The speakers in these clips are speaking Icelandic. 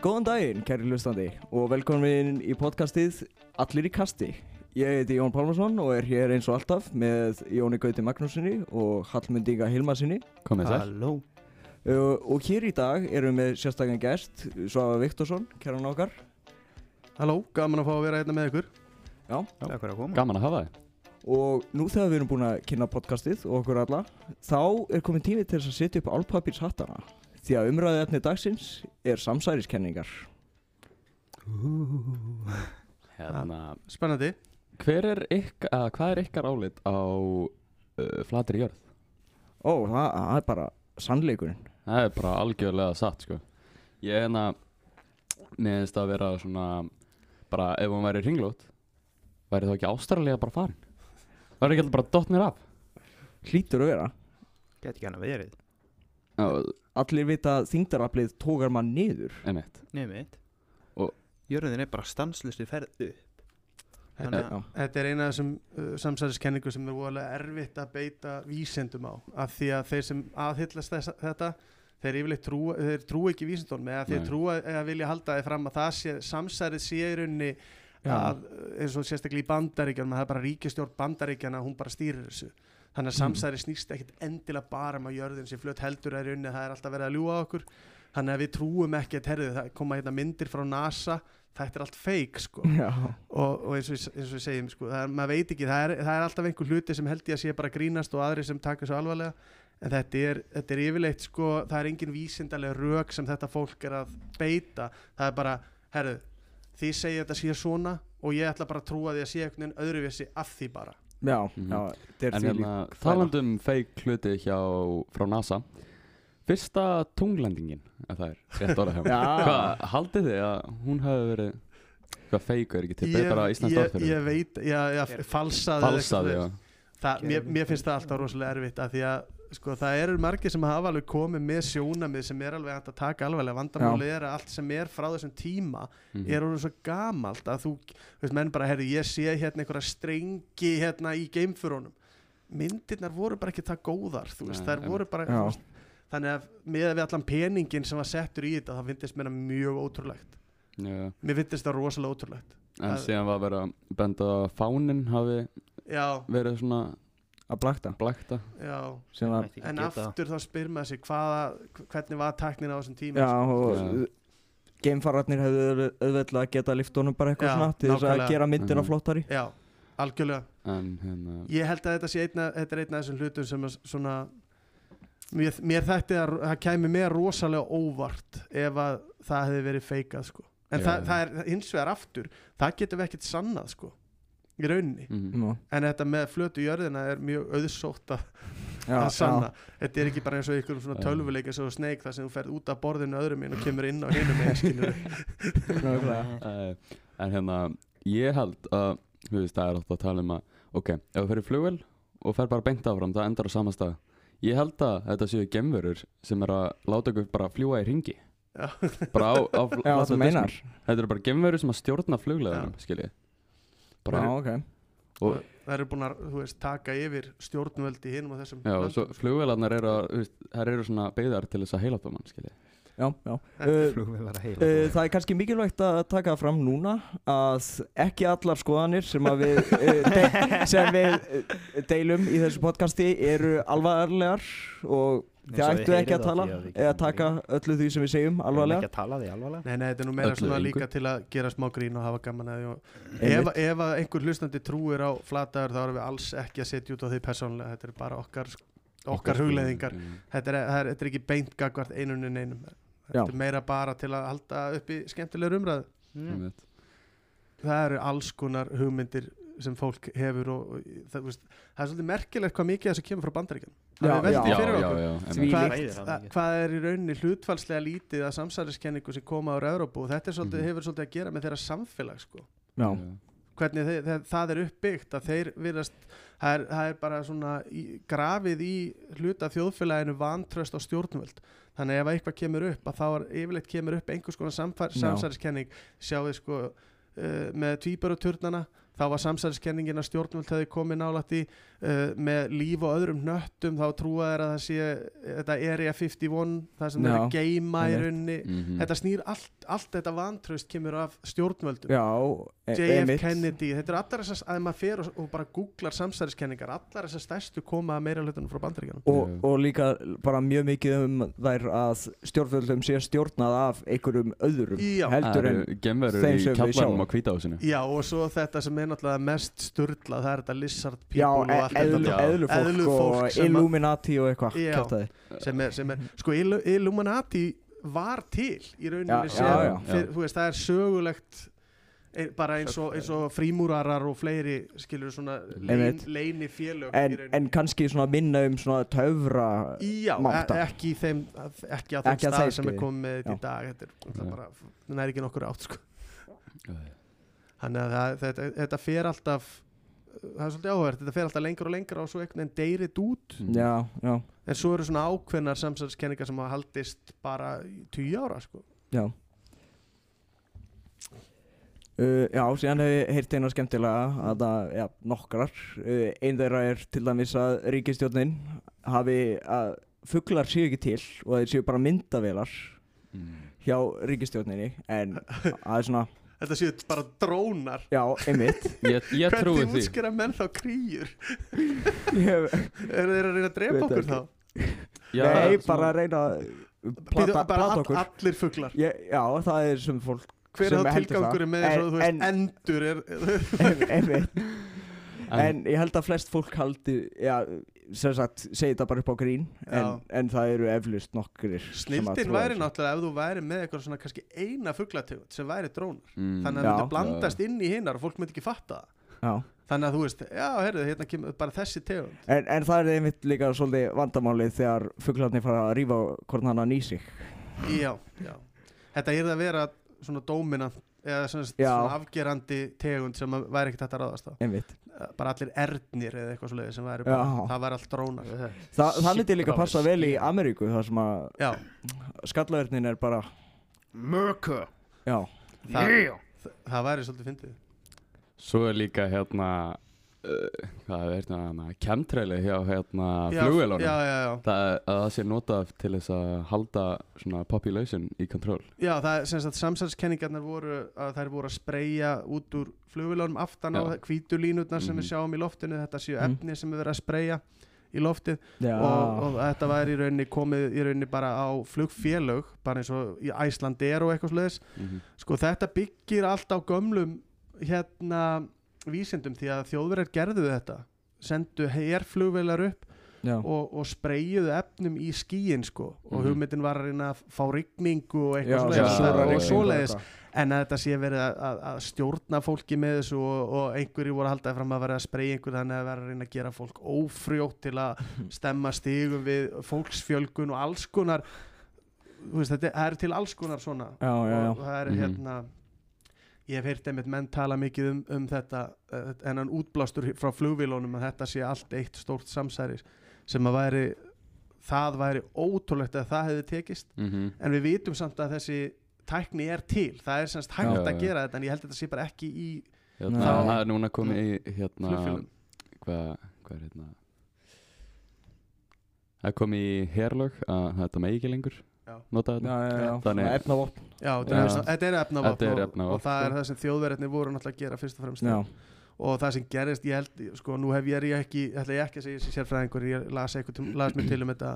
Góðan daginn, kæri hlustandi, og velkomin í podcastið Allir í kasti. Ég heiti Jón Pálmarsson og er hér eins og alltaf með Jóni Gauti Magnúsinni og Hallmund Inga Hilmarsinni. Komið sæl Halló Uh, og hér í dag erum við sérstakann gest, Svafa Viktorsson, kæran okkar. Halló, gaman að fá að vera hérna með ykkur Já. Takk fyrir að koma Gaman að hafa þig Og nú þegar við erum búin að kynna podcastið og okkur alla, þá er komin tími til þess að setja upp álpapírs hattana. Því að umræðið efni dagsins er samsæriskenningar. Hérna Spennandi Hver er ykkar, að, hvað er ykkar álit á uh, flatri jörð? Ó, það, það er bara sannleikurinn. Það er bara algjörlega satt sko Ég er hérna það að vera svona Bara ef hún væri ringlót Væri þá ekki ástralega bara farin Væri ekki alltaf bara dottnir af Hlýtur að vera. Gæti ekki hann að verið Já, Allir vita að þingdaraflið tókar mann niður. einmitt Nefnit Og- Jörðin er bara stanslust við ferð upp Þannig að. Þetta er eina af þessum uh, samsæðiskenningu sem er voðalega erfitt að beita vísendum á af því að þeir sem aðhyllast þess, þetta þeir yfirleitt trú, þeir trú ekki vísendunum eða þeir Nei. trúa eða vilja halda þeir fram að það sé samsærið sé í rauninni Já. að, eins og sérstaklega í bandaríkjanum að það er bara ríkistjórn bandaríkjana hún bara stýrir þessu þannig að Mm. samsæri snýst ekkit endilega bara um að jörðin sem flött heldur er rauninni það er alltaf verið að ljúga okkur. Þannig að við trúum ekki að herðu, það koma hérna myndir frá NASA þetta er allt fake sko. Og, og eins, og, eins og við segjum sko, það er, maður veit ekki, það er, það er alltaf einhver hluti sem held ég að sé bara grínast og aðri sem taka svo alvarlega. En þetta er, þetta er yfirleitt sko, það er engin vísindalega rök sem þetta fólk er að beita. Það er bara, herru þið segja þetta sé svona og ég ætla bara að trúa því að sé einhvern veginn öðruvísi af því bara Já, Mhm. já, þetta er En því hérna, lík. talandi um fake hluti hjá, frá NASA Fyrsta tunglendingin, ef það er rétt orða hjá. Já. Hvað, haldið þið að hún hafi verið Hvað fake er ekki til betra ég, orð fyrir ég veit, já, já, falsaði Falsaði, já það, mér, mér finnst það alltaf rosalega erfitt af því að sko, það eru margir sem hafa alveg komið með sjónamið sem er alveg hægt að taka alveg vandamáli er að allt sem er frá þessum tíma Mhm. er orðið svo gamalt að þú veist menn bara, herru, ég sé hérna einhverja strengi hérna í geimfurunum myndirnar voru bara ekki það góðar þú veist, þær voru bara veist, þannig að með við allan peningin sem var settur í þetta, það finnst mér mjög ótrúlegt. Já. mér finnst það rosalega ótrúlegt En síðan var að benda að fánin hafi já, verið svona Að blakta. ekki En geta. aftur þá spyr maður sig hvaða, hvernig var taknin á þessum tíma já, og Já. geimfararnir hefðu auðveldlega að geta liftunum bara eitthvað svona til þess að gera myndina Mhm. flottari. Já, algjörlega En hérna Ég held að þetta sé einna, þetta er einn af þessum hlutum sem svona mér, mér þætti að það kæmi mér rosalega óvart ef að það hefði verið feikað sko En Já, það, það er hins vegar aftur það getur við ekkert sannað sko í rauninni. Mhm. Nú, En þetta með flötu jörðina er mjög auðsótt að, sanna. Þetta er ekki bara eins og ykkur svona tölvuleika svo sneik þar sem þú ferð út af borðinu öðrum minn og kemur inn á skilur nákvæmlega. uh, En hérna Ég held að Þú veist, það er alltaf að tala um að Ok, ef þú fyrir flugvel og fer bara beint áfram það endar á sama stað. Ég held að þetta séu gemverur sem er að láta ykkur bara fljúa í ringi Já. Bara á, á Já. Þetta eru bara gemverur sem að stjórna flugleðanum, skiljið Já, Bara, ok. og, Það eru búin að þú veist, taka yfir stjórnvöldi hinum á þessum já, og svo flugvelarnar eru að, þú veist, þær eru svona beigðar til þess að heila það mann, skiljið Já, já. Uh, Uh, það er kannski mikilvægt að taka fram núna að ekki allar skoðanir sem að við, uh, de sem við uh, deilum í þessu podcasti eru alvarlegar og þið ættu ekki að tala að við eða taka öllu því sem við segjum alvarlega. ekki að tala því alvarlega. Nei, nei, þetta er nú meira Öllu svona engu. líka til að gera smá grín og hafa gaman að því og ef, ef að einhver hlustandi trúir á flataður þá erum við alls ekki að setja út á því persónlega þetta er bara okkar, okkar hugleðingar þetta er, það er, þetta er ekki beint gagvart einunni neinum Já. þetta er meira bara til að halda upp í skemmtilegur umræðu. Mm. það eru alls konar hugmyndir sem fólk hefur og, og það, veist, það er svolítið merkilegt hvað mikið þessu kemur frá bandaríkjum Já, það er veldið já, fyrir já, okkur. hvað, er í rauninni hlutfallslega lítið að samsæriskenningu sem koma ára Európu og þetta er svolítið, Mhm. hefur svolítið að gera með þeirra samfélag sko. Já, hvernig þeir, þeir, það er uppbyggt að þeir virðast, það er, það er bara svona í, grafið í hluta þjóðfélaginu vantröst á stjórnvöld. Þannig ef eitthvað kemur upp að þá er yfirleitt kemur upp einhvers konar samsæriskenning. Sjáðu sko uh, með tvíburuturnana þá var samsæðiskenningin að stjórnvöld hefði komið nálægt í uh, með líf og öðrum nöttum þá trúa þeir að það sé þetta Area 51 það sem eru að geima í einmitt. rauninni Mhm. þetta snýr allt, allt þetta vantraust kemur af stjórnvöldum Já, e JF einmitt. Kennedy, þetta er allar þessar að maður fer og, og bara googlar samsæðiskenningar allar þessar stærstu koma að meira hlutunum frá bandaríkjanum og, og líka bara mjög mikið um þær að stjórnvöldum sé stjórnað af einhverjum öðrum Já. heldur en eru gemverur þeim í sem við kjallarnum sjáum. á hvítahúsinu Já og svo þetta sem er náttúrulega mest sturla það er þetta lizard people Já, og eðlufólk og að- Illuminati og eitthvað sem er, sem er sko Illu- Illuminati var til í rauninni Já, sem, já, já. Fyr, þú veist það er sögulegt e, bara eins og, eins og frímúrarar og fleiri skilur svona lein, leini félög en, en kannski svona minna um svona töfra Já, máta. e ekki í þeim ekki á þeim Ekki að stað sem er komið með þetta Já. í dag þetta er, bara, það er ekki nokkur átt sko. Þannig að þetta, þetta fer alltaf það er svolítið áhverð, þetta fer alltaf lengur og lengur og svo einhvern veginn deyrit út Mm. Já, já, en svo eru svona ákveðnar samsæðiskenningar sem hafa haldist bara í tíu ára sko. já Uh, já, síðan hef ég heyrt eina skemmtilega að það, já, nokkrar uh, Einn þeirra er til dæmis að ríkistjórnin hafi að fuglar séu ekki til og þeir séu bara myndavélar Mm. hjá ríkistjórninni en það er svona, þetta séu bara drónar. Já, einmitt. Ég, ég trúi hvernig því. útskýra menn þá hef, eru þeir að reyna að drepa okkur þá? Já, Nei, svona- bara að reyna að plata, bara plata all, okkur. allir fuglar. Ég, Já, það er sem fólk hver Sem er þá tilgangurinn með En- þess að þú veist en- endur er einmitt. En- En ég held að flest fólk haldi, já, sem sagt, segi þetta bara upp á grín en, Já. en það eru eflust nokkrir sem að snildin væri náttúrulega ef þú væri með eitthvað svona kannski eina fuglategund sem væri drónar Mm. þannig að Já. það myndi blandast inn í hinnar og fólk myndi ekki fatta það Já. þannig að þú veist, já, heyrðu, hérna kemur bara þessi tegund En, en það er einmitt líka svolítið vandamálið þegar fuglarnir fara að rífa hvort hann að ný sig já, já þetta er að vera svona dóminant eða svona, afgerandi tegund sem að væri ekkert að ráðast á. Einmitt. Bara allir ernir eða eitthvað svoleiði sem væri bara, það væri allt drónar. Þa, Það myndi líka Shit, passa vel í. Ameríku þar sem að já, skallavernin er bara Mörka. Já, það, það væri svolítið fyndið. Svo er líka hérna Hvað er hérna hjá hérna Já, flugvélunum já, já, já. Það, að það sé notað til þess að halda svona population í control Já, það er sem sagt samsælskenningarnar voru að þær voru að spreyja út úr flugvilunum aftan á Já. hvítu línutnar sem Mhm. við sjáum í loftinu þetta séu Mhm. efni sem við verðum að spreyja í loftið og, og þetta væri í rauninni komið í rauninni bara á flugfélög bara eins og í Æslandi er og eitthvað sluðis mm sko þetta byggir allt á gömlum hérna vísindum því að þjóðverðar gerðu þetta sendu herflugvelar upp já. og, og spreyjuðu efnum í skíin sko og Mhm. hugmyndin var að reyna að fá rigningu og Já, eitthvað já, svoleiðis eitthvað. en að þetta sé verið að, að, stjórna fólki með þessu og, og einhverju voru að halda fram að vera að spreyja einhverju þannig að vera að reyna að gera fólk ófrjótt til að stemma stigum við fólksfjölgun og alls konar veist, þetta er- til alls konar svona Já, já, já. og það er Mhm. hérna ég hef heyrt einmitt menn tala mikið um, um þetta uh, en hann útblástur frá flugvílunum að þetta sé allt eitt stórt samsæri sem að væri það væri ótrúlegt að það hefði tekist -hmm. en við vitum samt að þessi tækni er til, það er semst hægt Já, að já. gera þetta en ég held að þetta sé bara ekki í hérna, Nei. Það er núna komið í hérna flugfélum Hvað hva er hérna Það er komið í herlög að þetta megi ekki lengur. Nota þetta þetta Já. er- þetta er efnavopn Þetta er og, það er það sem þjóðverðinni voru náttúrulega að gera fyrst og fremst og það sem gerist, ég held, sko, nú hef ég, ég ekki, ætla ég ekki að segja þessi sérfræðingur, ég las, las mér til um þetta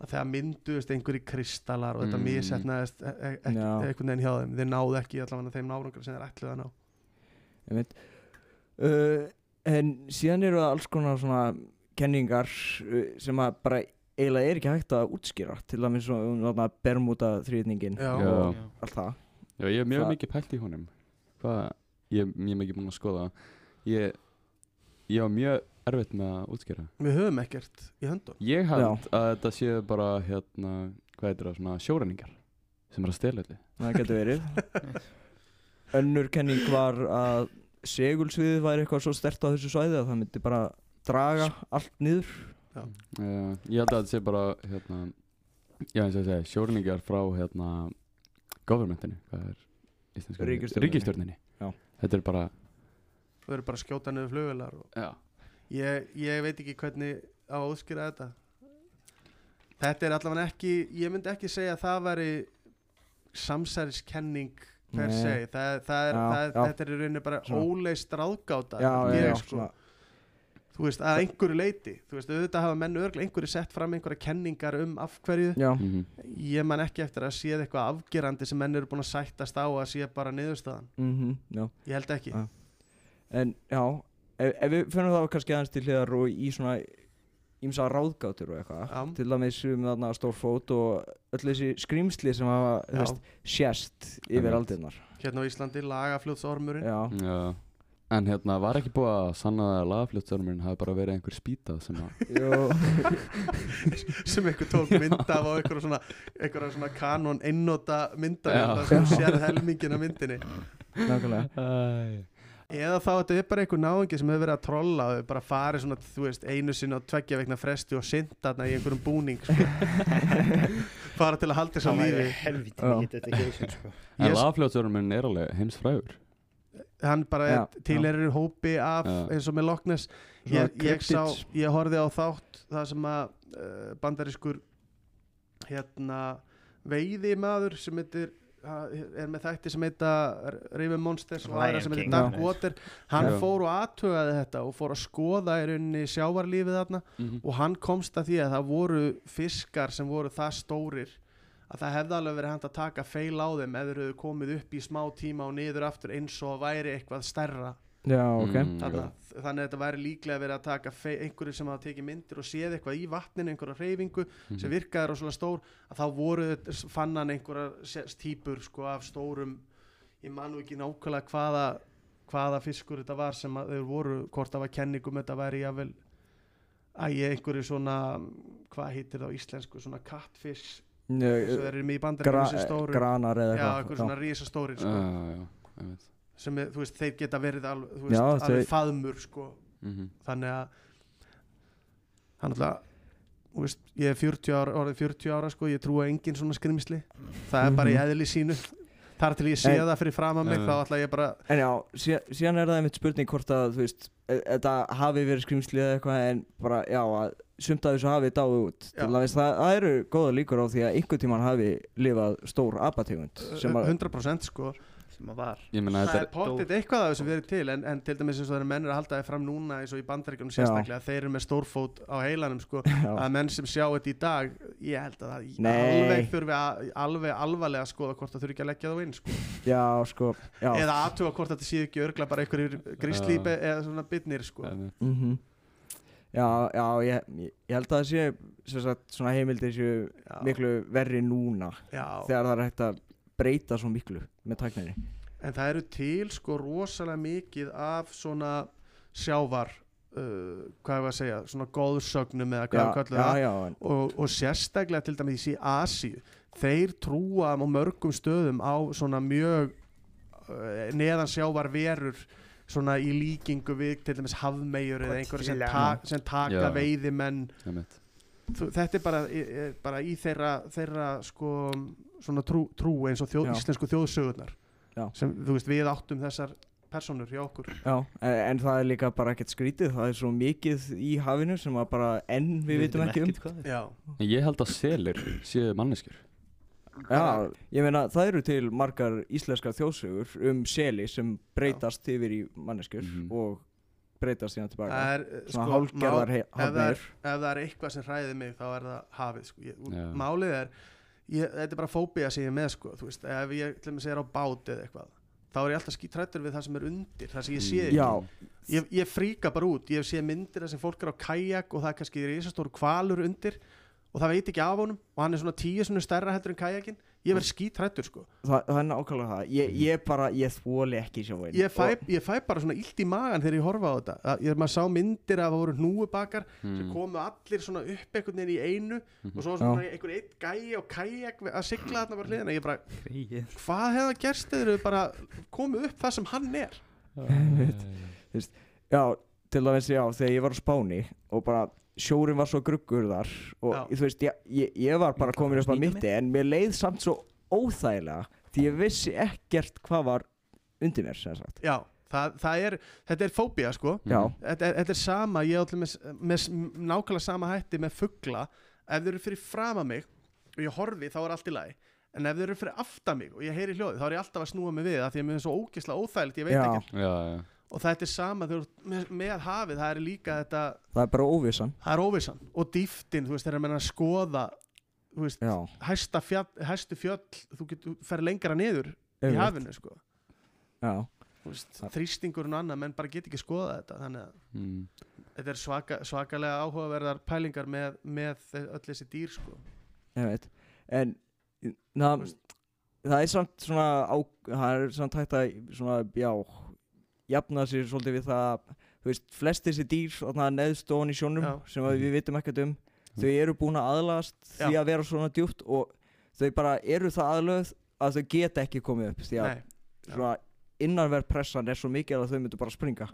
að þegar mynduðist einhverjir kristallar og þetta Mm. misetnaðist e e ekki, Já. einhvern veginn hjá þeim, þeir náðu ekki allavega þeim nárangur sem þeir ætluðu að ná. einmitt uh, En síðan eru það alls konar svona kenningar uh, sem að bara eiginlega er ekki hægt að útskýra til dæmis svona Bermuda þrýðningin Já. og Já. allt það. Já, ég hef mjög Það- mikið pælt í honum. Hvað, ég hef mjög mikið búin að skoða. Ég, ég var mjög erfitt með að útskýra. Við höfum ekkert í höndum. Ég held að þetta séu bara hérna, hvað heitir það, svona sjóræningar sem er að stela allir Það getur verið. Önnur kenning var að segulsviðið væri eitthvað svo stert á þessu svæði að það myndi bara draga allt niður uh, Ég held að þetta sé bara hérna, já eins og ég segi, sjóræningar frá hérna governmentinu, hvað er Já. Þetta er bara þau eru bara skjóta niður flugvelar ég, ég veit ekki hvernig á að útskýra þetta. Þetta er allavega ekki ég myndi ekki segja að það væri samsæriskenning per se. Það, það það þetta er í rauninni bara óleist ráðgáta já, já, ég, já, sko, svona, þú veist, að einhverju leiti þú veist, auðvitað hafa menn örglega einhverju sett fram einhverja kenningar um af hverju. Já, mhm, ég man ekki eftir að séð eitthvað afgerandi sem menn eru búin að sættast á að sé bara niðurstaðan. Mhm, já. Ég held ekki. Já. En já, ef, ef við finnum þá kannski aðeins til hliðar og í svona ímsa ráðgátur og eitthvað. Já. til dæmis um þarna stórfót og öll þessi skrýmsli sem hafa sést yfir aldirnar. Hérna á Íslandi lagafljóðsormurinn Já, já En hérna, var ekki búið að sanna það að lagafljótsörmurinn hafi bara verið einhver spýta sem að sem einhver tók mynd af á einhverja svona, einhverja svona kanon einnóta myndar Já. sem sér helmingin af myndinni nákvæmlega eða þá þetta er bara einhver náðingi sem hefur verið að trolla og bara farið svona, þú veist, einu sinni á tveggja vegna fresti og synda þarna í einhverjum búning sko. bara til að halda þess Það að lífi helviti Já. mikið dedication sko. En lagafljótsörmurinn er alveg heimsfrægur hann bara tilherir hópi af Já. eins og með Loch Ness Svona ég, ég ég horfði á þátt það sem að uh, bandarískur hérna veiði maður sem heitir er með þætti sem heita Riven Monsters og aðra sem heitir King. Dark. Water hann fór og aðtögaði þetta og fór að skoða í rauninni sjávarlífið þarna Mhm. og hann komst að því að það voru fiskar sem voru það stórir að það hefði alveg verið hægt að taka feil á þeim ef þeir hefðu komið upp í smá tíma og niður aftur eins og væri eitthvað stærra. Já, ok. Mm, þannig, að- þannig að þetta væri líklega verið að taka einhverju sem hafa tekið myndir og séð eitthvað í vatninu, einhverja reyfingu Mhm. sem virkaði rosalega stór að þá voru þetta- fann hann einhverja se- típur sko af stórum ég man nú ekki nákvæmlega hvaða hvaða fiskur þetta var sem að þeir voru hvort það var kenningum þetta væri jável ægi einhverju svona hvað heitir það á íslensku, svona catfish Eins og þeir eru með í stóru Granar eða eitthvað einhverju svona risastórir Já, sko, sem er, þú veist, þeir geta verið alveg, þú veist, Já, alveg þeir- faðmur sko. Mhm. þannig að hann alltaf þú veist, ég er 40 ára, orðið 40 ára sko, ég trúi engin svona skrimsli. Það er bara í eðli sínu. Þar til ég sé En- það fyrir fram að mig Eh. þá ætla ég bara En já, síðan, síðan er það einmitt spurning hvort að, þú veist, e- þetta hafi verið skrýmsli eða eitthvað en bara, já, að sumt af þessu hafi dáið út. Að veist, það, það eru góða líkur á því að einhvern tímann hafi lifað stór að, 100% sko sem að var Ég meina það þetta er pottitt eitthvað af þessu verið til en, en til dæmis eins og það er menn eru að halda það fram núna eins og í bandaríkjunum Já. sérstaklega þeir eru með stórfót á heilanum sko já, að menn sem sjá þetta í dag ég held að það alveg þurfi að alveg alvarlega að skoða hvort það þurfi ekki að leggja það inn sko. já, sko, já. eða aðtuga hvort þetta séu ekki örgla bara einhverjir grislípi eða svona bitnir sko. Mm Já, já, ég, ég held að það sé sem sagt, svona heimildir séu miklu verri núna Já. þegar það er hægt að breyta svo miklu með tækninni. En það eru til sko rosalega mikið af svona sjávar uh, hvað er að segja, svona góðsögnum eða hvað Já, við köllum já, það og, og sérstaklega til dæmis í Asíu þeir trúa á mörgum stöðum á svona mjög uh, neðan sjávar verur svona í líkingu við til dæmis hafmegjur eða einhverja sem, ta sem taka Já. veiðimenn Einmitt. Þú- þetta er bara, er bara í þeirra, þeirra sko, svona trú, trú eins og þjóð, íslensku þjóðsögurnar Já. sem þú veist við áttum þessar personur hjá okkur já, en, en það er líka bara ekkert skrítið, það er svo mikið í hafinu sem að bara enn við vitum ekki um. Já, En ég held að selir séu manneskjur Já, ég meina það eru til margar íslenskar þjóðsögur um seli sem breytast yfir í manneskjur Mhm. og breytast síðan tilbaka. það er Svona sko, hálfgerðar he- ef, er, ef það er eitthvað sem hræðir mig þá er það hafið sko. ég, Já. málið er ég, þetta er bara fóbía sem ég er með sko, þú veist, ef ég til dæmis er á bát eða eitthvað þá er ég alltaf skítrættur við það sem er undir það sem ég sé. Ekki Já, ég, ég fríka bara út, ég sé myndir þar sem fólk er á kajak og það er kannski risastóru kvalur undir og það veit ekki af honum og hann er svona tíu svona stærra heldur en kajakin ég verð skítrættur sko. Það, það er nákvæmlega það. Ég, ég bara, ég þvóli ekki sjóin. ég ég fæ bara svona illt í magan þegar ég horfa á þetta. Að- ég, maður sá myndir af að það voru hnúubakar sem mm. komu allir svona upp einhvern veginn í einu og svo svona einhver einn gæi á kajak að sigla þarna bara hliðina. Ég bara, hvað hefða gerst þegar þau bara komið upp það sem hann er? Já, til dæmis, já, þegar ég var á Spáni og bara sjórin var svo gruggur þar og Já. þú veist, ég, ég, ég var bara komin upp að snýta mitti en mér leið samt svo óþægilega því ég vissi ekkert hvað var undir mér, sem sagt. já, það, það er, þetta er fóbía sko. Þetta er, þetta er sama, ég ætlum með, með nákvæmlega sama hætti með fugla. Ef þeir eru fyrir frama mig og ég horfi þá er allt í lagi. En ef þeir eru fyrir aftan mig og ég heyri hljóði þá er ég alltaf að snúa mig við það því að mér er svo ógeðslega óþægilegt, ég veit Já. Og þetta er sama þú með, með hafið það er líka þetta, það er bara óvissan það er óvissan og dýftin, þú veist, þegar menn að skoða þú veist, hæsta fjall, hæstu fjöll þú getur, fer lengra niður í einmitt. hafinu sko. Já, Þú veist, þrýstingurinn og annað, menn bara get ekki skoða þetta þannig að mm. þetta er svaka, svakalega áhugaverðar pælingar með, með öll þessi dýr sko. ég veit En það, það er samt svona á, það er samt hægt að svona, já jafna sér svolítið við það þú veist, flest þessi dýr þarna neðst ofan í sjónum Já. sem við vitum ekkert um þau eru búin að aðlast því Já. að vera svona djúpt og þau bara eru það aðlöð að þau geta ekki komið upp því að Já. innanverð pressan er svo mikið að þau myndu bara springa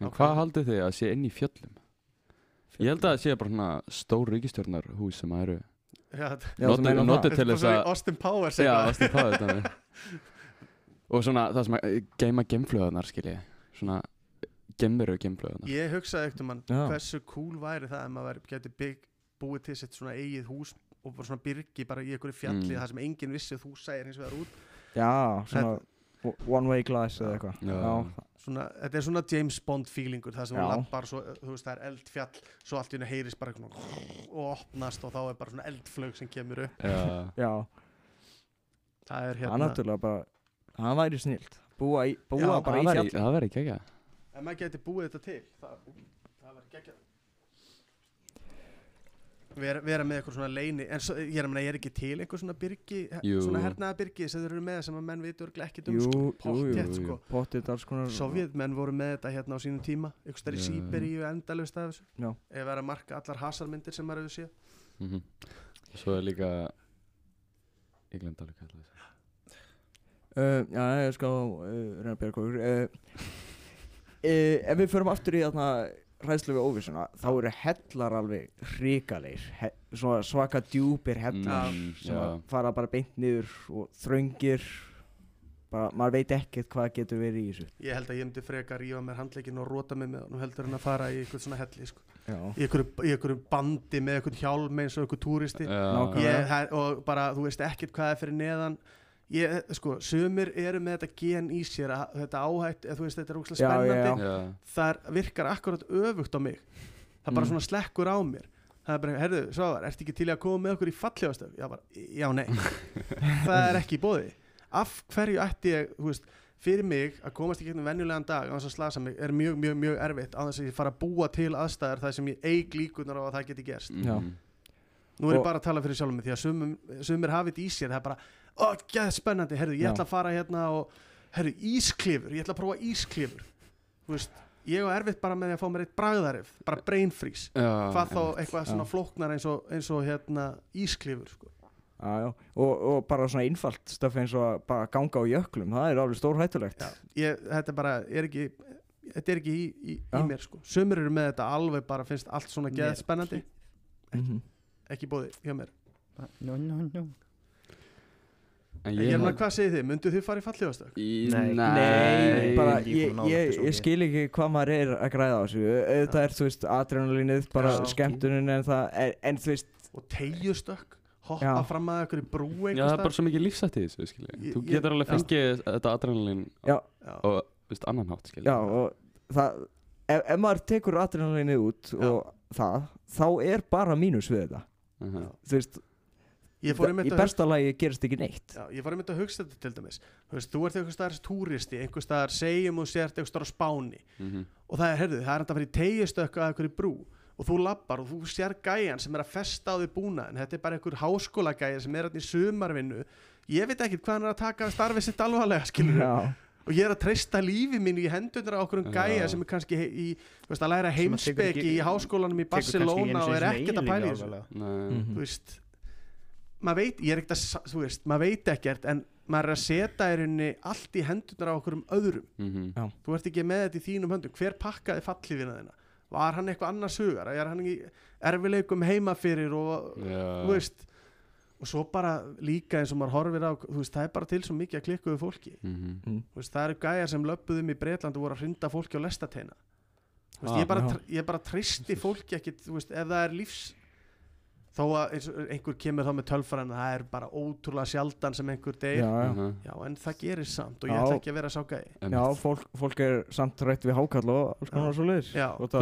En Ok. hvað haldið þið að sé inn í fjöllum? Ég held að það sé bara svona stór ríkistjórnarhús sem að eru já, Já, Notið- til þess að Austin Powers Já. Austin Powers. Og svona það sem að eh, geima gemflöðunar skilji Svona gemveru gemflöðunar Ég hugsaði ekkert um hann Já. hversu cool væri það ef maður geti bygg, búið til sitt svona eigið hús og bara svona byrgi bara í einhverju fjalli Mm. það sem enginn vissi að þú sæir hins vegar út Já, svona one way glass eða eitthvað Já. Já, svona, þetta er svona James Bond feelingur það sem Já. þú lappar svo, þú veist það er eldfjall svo allt í henni heyrist bara svona og opnast og þá er bara svona eldflög sem kemur upp Já, já það er Það er hérna náttúrulega bara Það væri snilt. Búa, í, búa Já, bara í það fjall væri- það verði ekki ekki ef maður geti búið þetta til. Það, það verður geggjað. Vera, vera með eitthvað svona leini en svo, ég er að meina, ég er ekki til eitthvað svona byrgi Jú. svona hernaðabyrgi sem þeir eru með sem að menn vitur ekkert um sko, jú, sko. Pottið alls konar Sovjetmenn voru með þetta hérna á sínum tíma. Eitthvað stær í. Sýberíu endalust af þessu. Já. ef vera að marka allar hasarmyndir sem maður hefur séð. Mhm. Svo er líka Ég glemt alveg hvað það er uh, Já, ég skal uh, reyna að bera okkur. Uh, uh, Ef við förum aftur í þarna hræðslu við óvissuna þá eru hellar alveg hrikalegir. He, svona svaka djúpir hellar Mm, sem já. að fara bara beint niður og þröngir. Bara, maður veit ekkert hvað getur verið í þessu. Ég held að ég myndi freka að rífa mér handleikin og róta mig með hann og heldur en að fara í eitthvað svona helli sko. Já, í einhverju, í einhverju bandi með eitthvað hjálm eins og eitthvað túristi. Ég, og bara þú veist ekkert hvað er fyrir neðan ég, sko, sumir eru með þetta gen í sér að þetta áhætt, eða þú veist þetta er úkslega Já, já, spennandi já. það virkar akkurat öfugt á mig það bara Mm. svona slekkur á mér það er bara, herðu, Svavar, ertu ekki til að koma með okkur í falljóðastöf? Já, bara, já, nei það er ekki í bóði af hverju ætti ég, þú veist fyrir mig að komast í gegnum venjulegan dag á þess að slasa mig er mjög, mjög, mjög erfitt á þess að ég fara að búa til aðstæðar þar sem ég eig líkunar á að það geti gerst Já. Mhm. nú er ég bara að tala fyrir sjálfum mig því að sumum, sumir hafið þetta í sér það er bara, ó, gæð spennandi, herðu, ég Já. ætla að fara hérna og, herðu, ísklifur, ég ætla að prófa ísklifur þú veist, ég á erfitt bara með því að fá mér eitt bragðarif, bara brain freeze Já, hvað þá eitthvað Já. svona flóknar eins og, eins og hérna ísklifur sko. já, já. Og, og bara svona einfalt stöf eins og bara ganga á jöklum það er alveg stór hættulegt Já, ég, þetta er bara er ekki, þetta er ekki í, í, í Já. mér sko. sumir eru með þetta alveg bara finnst allt svona geð spennandi Mhm. ekki bóði hjá mér No, no, no En ég er með held hvað segið þið, myndu þið fara í fallífastök? Í- Nei. Nei, bara ég er ég, ég, skil ekki hvað maður er að græða á þessu auðvitað er þú veist adrenalínið bara Já. skemmtunin en það en, en þú veist og tegjustök, hoppa Já. fram að ykkur í brú Já, það er bara svo mikið lífsætt í þessu, skilji Ég- Þú getur alveg já. fengið þetta adrenalín Já. Já. og, veist, annan hátt, skilji já og það ef, ef maður tekur adrenalínið út Já. og það þá er bara mínus við þetta Mhm. þú veist í einmitt að besta lagi gerist ekki neitt Já, ég var einmitt að hugsa þetta til dæmis þú, veist, þú ert einhvers staðar túristi einhvers staðar segjum og sért einhvers staðar Spáni Mhm. og það er, herðu, það er hægt að fara í tegjustökk að einhverju brú og þú lappar og þú sér gæjan sem er að festa á því búna en þetta er bara einhver háskólagæja sem er hérna í sumarvinnu ég veit ekki hvað hann er að taka starfið sitt alvarlega skilur já, og ég er að treysta lífi mínu í hendunar á okkur um gæja sem er kannski í, þú veist, að læra ekki- í háskólanum í Barcelona og er ekkert að pæla í þessu. Nei. Mhm. þú veist maður veit, ég er ekkert að þú veist, maður veit ekkert en maður er að setja í rauninni allt í hendunar á okkur um öðrum. Mhm. þú ert ekki með þetta í þínum höndum. Hver pakkaði fallífina þina var hann eitthvað annars hugar? Er hann í erfileikum heima fyrir og Já. þú veist og svo bara líka eins og maður horfir á þú veist, það er bara til svo mikið að klikkuðu fólki. Mhm. Þú veist, það eru gæjar sem löppuðum í Breitland og voru að hrinda fólki á lestateina. Þú veist, Ah, ég, ég bara tristi fólki ekkit þú veist, ef það er lífs þó að eins og einhver kemur þá með tölfræðin það er bara ótrúlega sjaldan sem einhver já, deyr já, Mhm. en það gerir samt og ég Já. ætla ekki að vera sá gæi Einmitt. já fólk, fólk er samt rætt við hákall og alls konar svo leiðis Já. þetta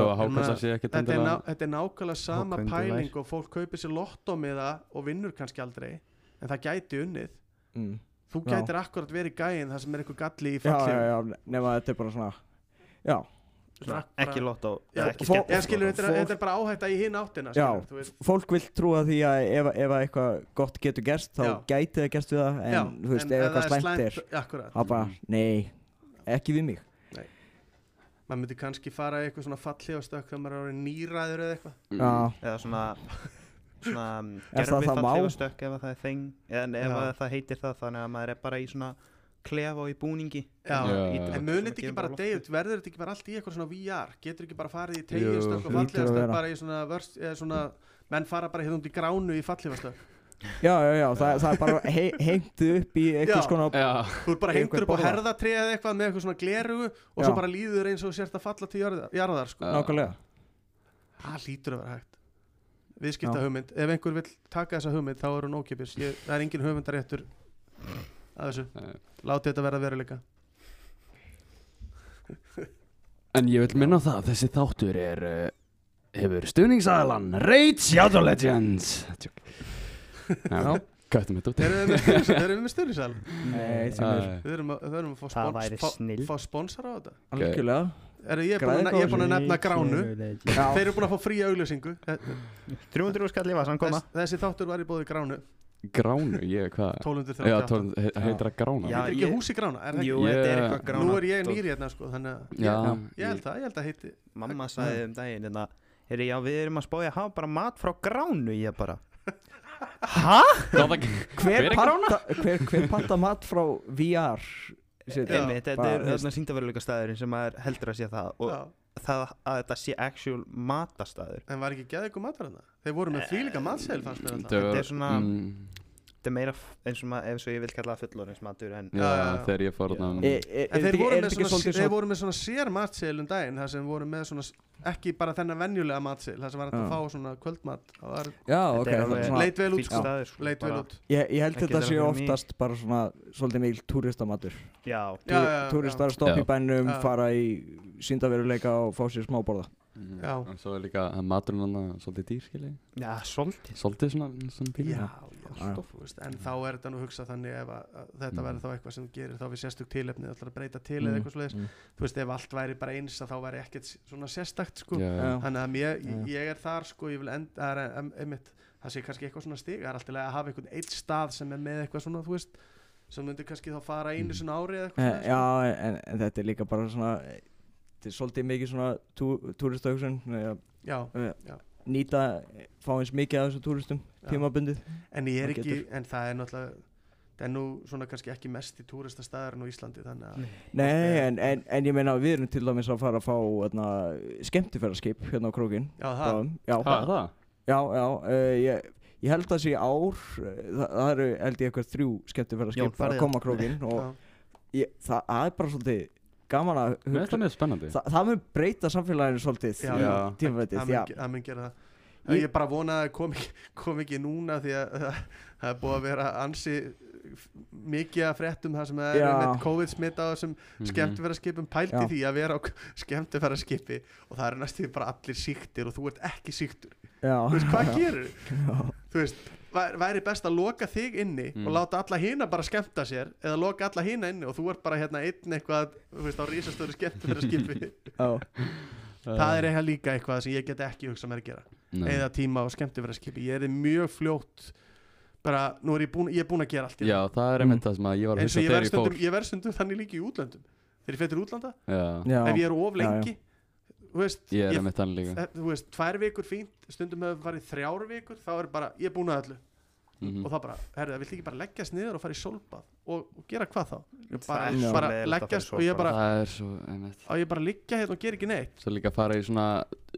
er, er nákvæmlega sama pæling og fólk kaupir sér lottómiða og vinnur kannski aldrei en það gæti unnið mm. þú Já. gætir akkurat verið gæin það sem er einhver galli í já, já, fallinu já, nema þetta er bara svona já, Svona, ekki lottó Já, eða ekki lottó. þetta er, þetta er bara áhætta í hinn áttina Já. skilur, fólk vil trúa því að ef, ef að eitthvað gott getur gerst þá Já. gæti það gerst við það en Já, þú veist, en ef eitthvað slæmt er þá bara, Mhm. nei, ekki við mig maður myndi kannski fara í eitthvað svona fallífastökk þegar maður er orðinn nýræður eða eitthvað Mm. já, eða svona svona Er það gerfi það má? fallífastökk ef að það er þeng eða ef Já. að það heitir það þannig að maður er bara í svona klefa og í búningi. Já. Ítökum en munið þetta ekki bara loft deyjut, verður þetta ekki bara allt í eitthvað svona VR getur ekki bara farið í tegjastökk og vera. bara í svona, vörst, eða svona menn fara bara hérna út í gránu í fallífastökk já, já, já það, það er bara he, hengt upp í konar Já, þú er bara hengtur upp á herðatrið eða eitthvað með eitthvað svona glerugu og Já. svo bara líður eins og sért að falla til jarðar, jarðar sko. Nákvæmlega. Það lítur að vera hægt. Viðskipta hugmynd, ef einhver vill taka þessa hugmynd þá er hún ókipis, Ég, það er engin hugmyndaréttur að þessu, Nei. látið þetta vera veruleika. En ég vil minna á það að þessi þáttur er uh, hefur stuðningsaðalan Raid Shadow Legends. Já, kvættum þetta út. Erum við með stuðnings- erum við með erum að, fá, Það spons, væri fá, snill. fá sponsor á þetta? Algjörlega. Er, ég, er búin að, nefna gránu. Þeir eru búin að fá fría auglýsingu. Þe- 300 skall í vasan koma þess, Þessi þáttur var í bóði gránu Gránu, ég, hvað? 1238 Já, tól, he, heitir það Grána? Já, Heitir ekki ég- húsi grána, er það Jú, ekki? þetta er eitthvað grána Nú er ég nýri hérna sko Þannig að Já, ég, ég held það, ég held að heiti Mamma sagði um daginn hérna, Heyri, já, við erum að spája að hafa bara mat frá gránu Ég bara Hæ? Hver, Hver er panta, hver, hver panta mat frá VR Þetta er þarna síndaveruleika staðurinn sem heldur að sé það og Já. Það að þetta sé actual matastæður En var ekki geðið ykkur matur hérna? Þeir voru með þvílíka matsel fannst mér alltaf. Þetta er svona- mm, Þetta er meira eins og maður, ef svo ég vil kalla það fullorins matur en Já, Já, já, já. þegar ég fór þarna. E, e, En þeir voru, með svona, svolítið þeir voru með svona sér matsel um daginn Það sem voru með svona, ekki bara þennan venjulega matsel Það sem var hægt að fá svona kvöldmat já, ok, svona, leit vel út sko. sko, Leit vel út. Ég, ég held þetta sé oftast bara svona svolítið mikil túristamatur. Já, stoppa Já. í bænum, fara í síndaveruleika og fá sér smáborða Mm, Já. Og svo er líka maturinn hann svolítið dýr, skilji já, svolítið Svolítið svona, svona pínu Já, Já. já, þú veist, en þá er þetta nú hugsað þannig ef að, að þetta Mm. verður þá eitthvað sem gerir þá við sérstök tilefni, ætlar að breyta til eða Mm, eitthvað svoleiðis, mm. þú veist, ef allt væri bara eins að þá væri ekkert svona sérstakt sko, Já, Já. þannig að mér, Já. ég er þar sko, ég vil enda, það er einmitt, það sé kannski eitthvað svona stig, það er alltaf að hafa einhvern eitt stað sem er með eitthvað svona, þú veist, sem myndir kannski þá fara einu Mm. svona ári eða eitthvað Eh, svoleiðis, Já, en, en þetta er líka bara svona þetta er svolítið mikið svona tú, túristahugsun eh, nýta, fá eins mikið af þessum túristum tímabundið. En er ekki, en það er náttúrulega, það er nú svona kannski ekki mest í túristastæðarinn á Íslandi, þannig að, Nei, en, en, en ég meina við erum til dæmis að fara að fá öðna, skemmtifæraskip hérna á krókin já, það. Já, það? já, já uh, ég, ég held að sé ár eh, það, það eru held ég eitthvað þrjú Jón, skemmtifæraskip farið að koma á krókin og ég, það, það er bara svolítið gaman að Mér finnst það mjög spennandi Þa, það mun breyta samfélaginu svolítið Já, í já. tímavettið það mun, gera það Ég- ég, bara vona að kom ekki, kom ekki núna því að það, það er búið að vera ansi mikið að fréttum það sem er Já. með COVID-smitt á þessum Mhm. skemmtifæraskipum pælti Já. því að vera á skemmtifæraskipi og það eru næstu bara allir síktir og þú ert ekki síktur já, þú veist, hvað gerur já. þú veist, væri best að loka þig inni Mm. og láta alla hina bara skemmta sér eða loka alla hina inni og þú ert bara hérna einn eitthvað, þú veist, á rísastöru skemmtifæraskipi já. það er eitthvað líka eitthvað sem ég get ekki hugsað mér að gera Nei. eða tíma á skemmtifæraskipi ég er mjög fljótt bara, nú er ég búin, ég er búin að gera allt Já, það er einmitt það sem að ég var að og hugsa ég þegar verð ég fór ég verð stundum þannig líka í útlöndum þegar ég fyrir útlanda, Já, ef ég er of Já, já. Þú veist, ég er ég, einmitt þannig líka. Þe- þú veist tvær vikur fínt, stundum hefur farið þrjár vikur, þá er bara, ég er búin að öllu. Mhm. og þá bara, herru, það vill ekki bara leggjast niður og fara í sólbað og, og gera hvað þá? Ég bara, svo bara að í leggjast og ég bara, Það er svo, einmitt. Á ég bara að liggja hérna og gera ekki neitt. Svo líka fara í svona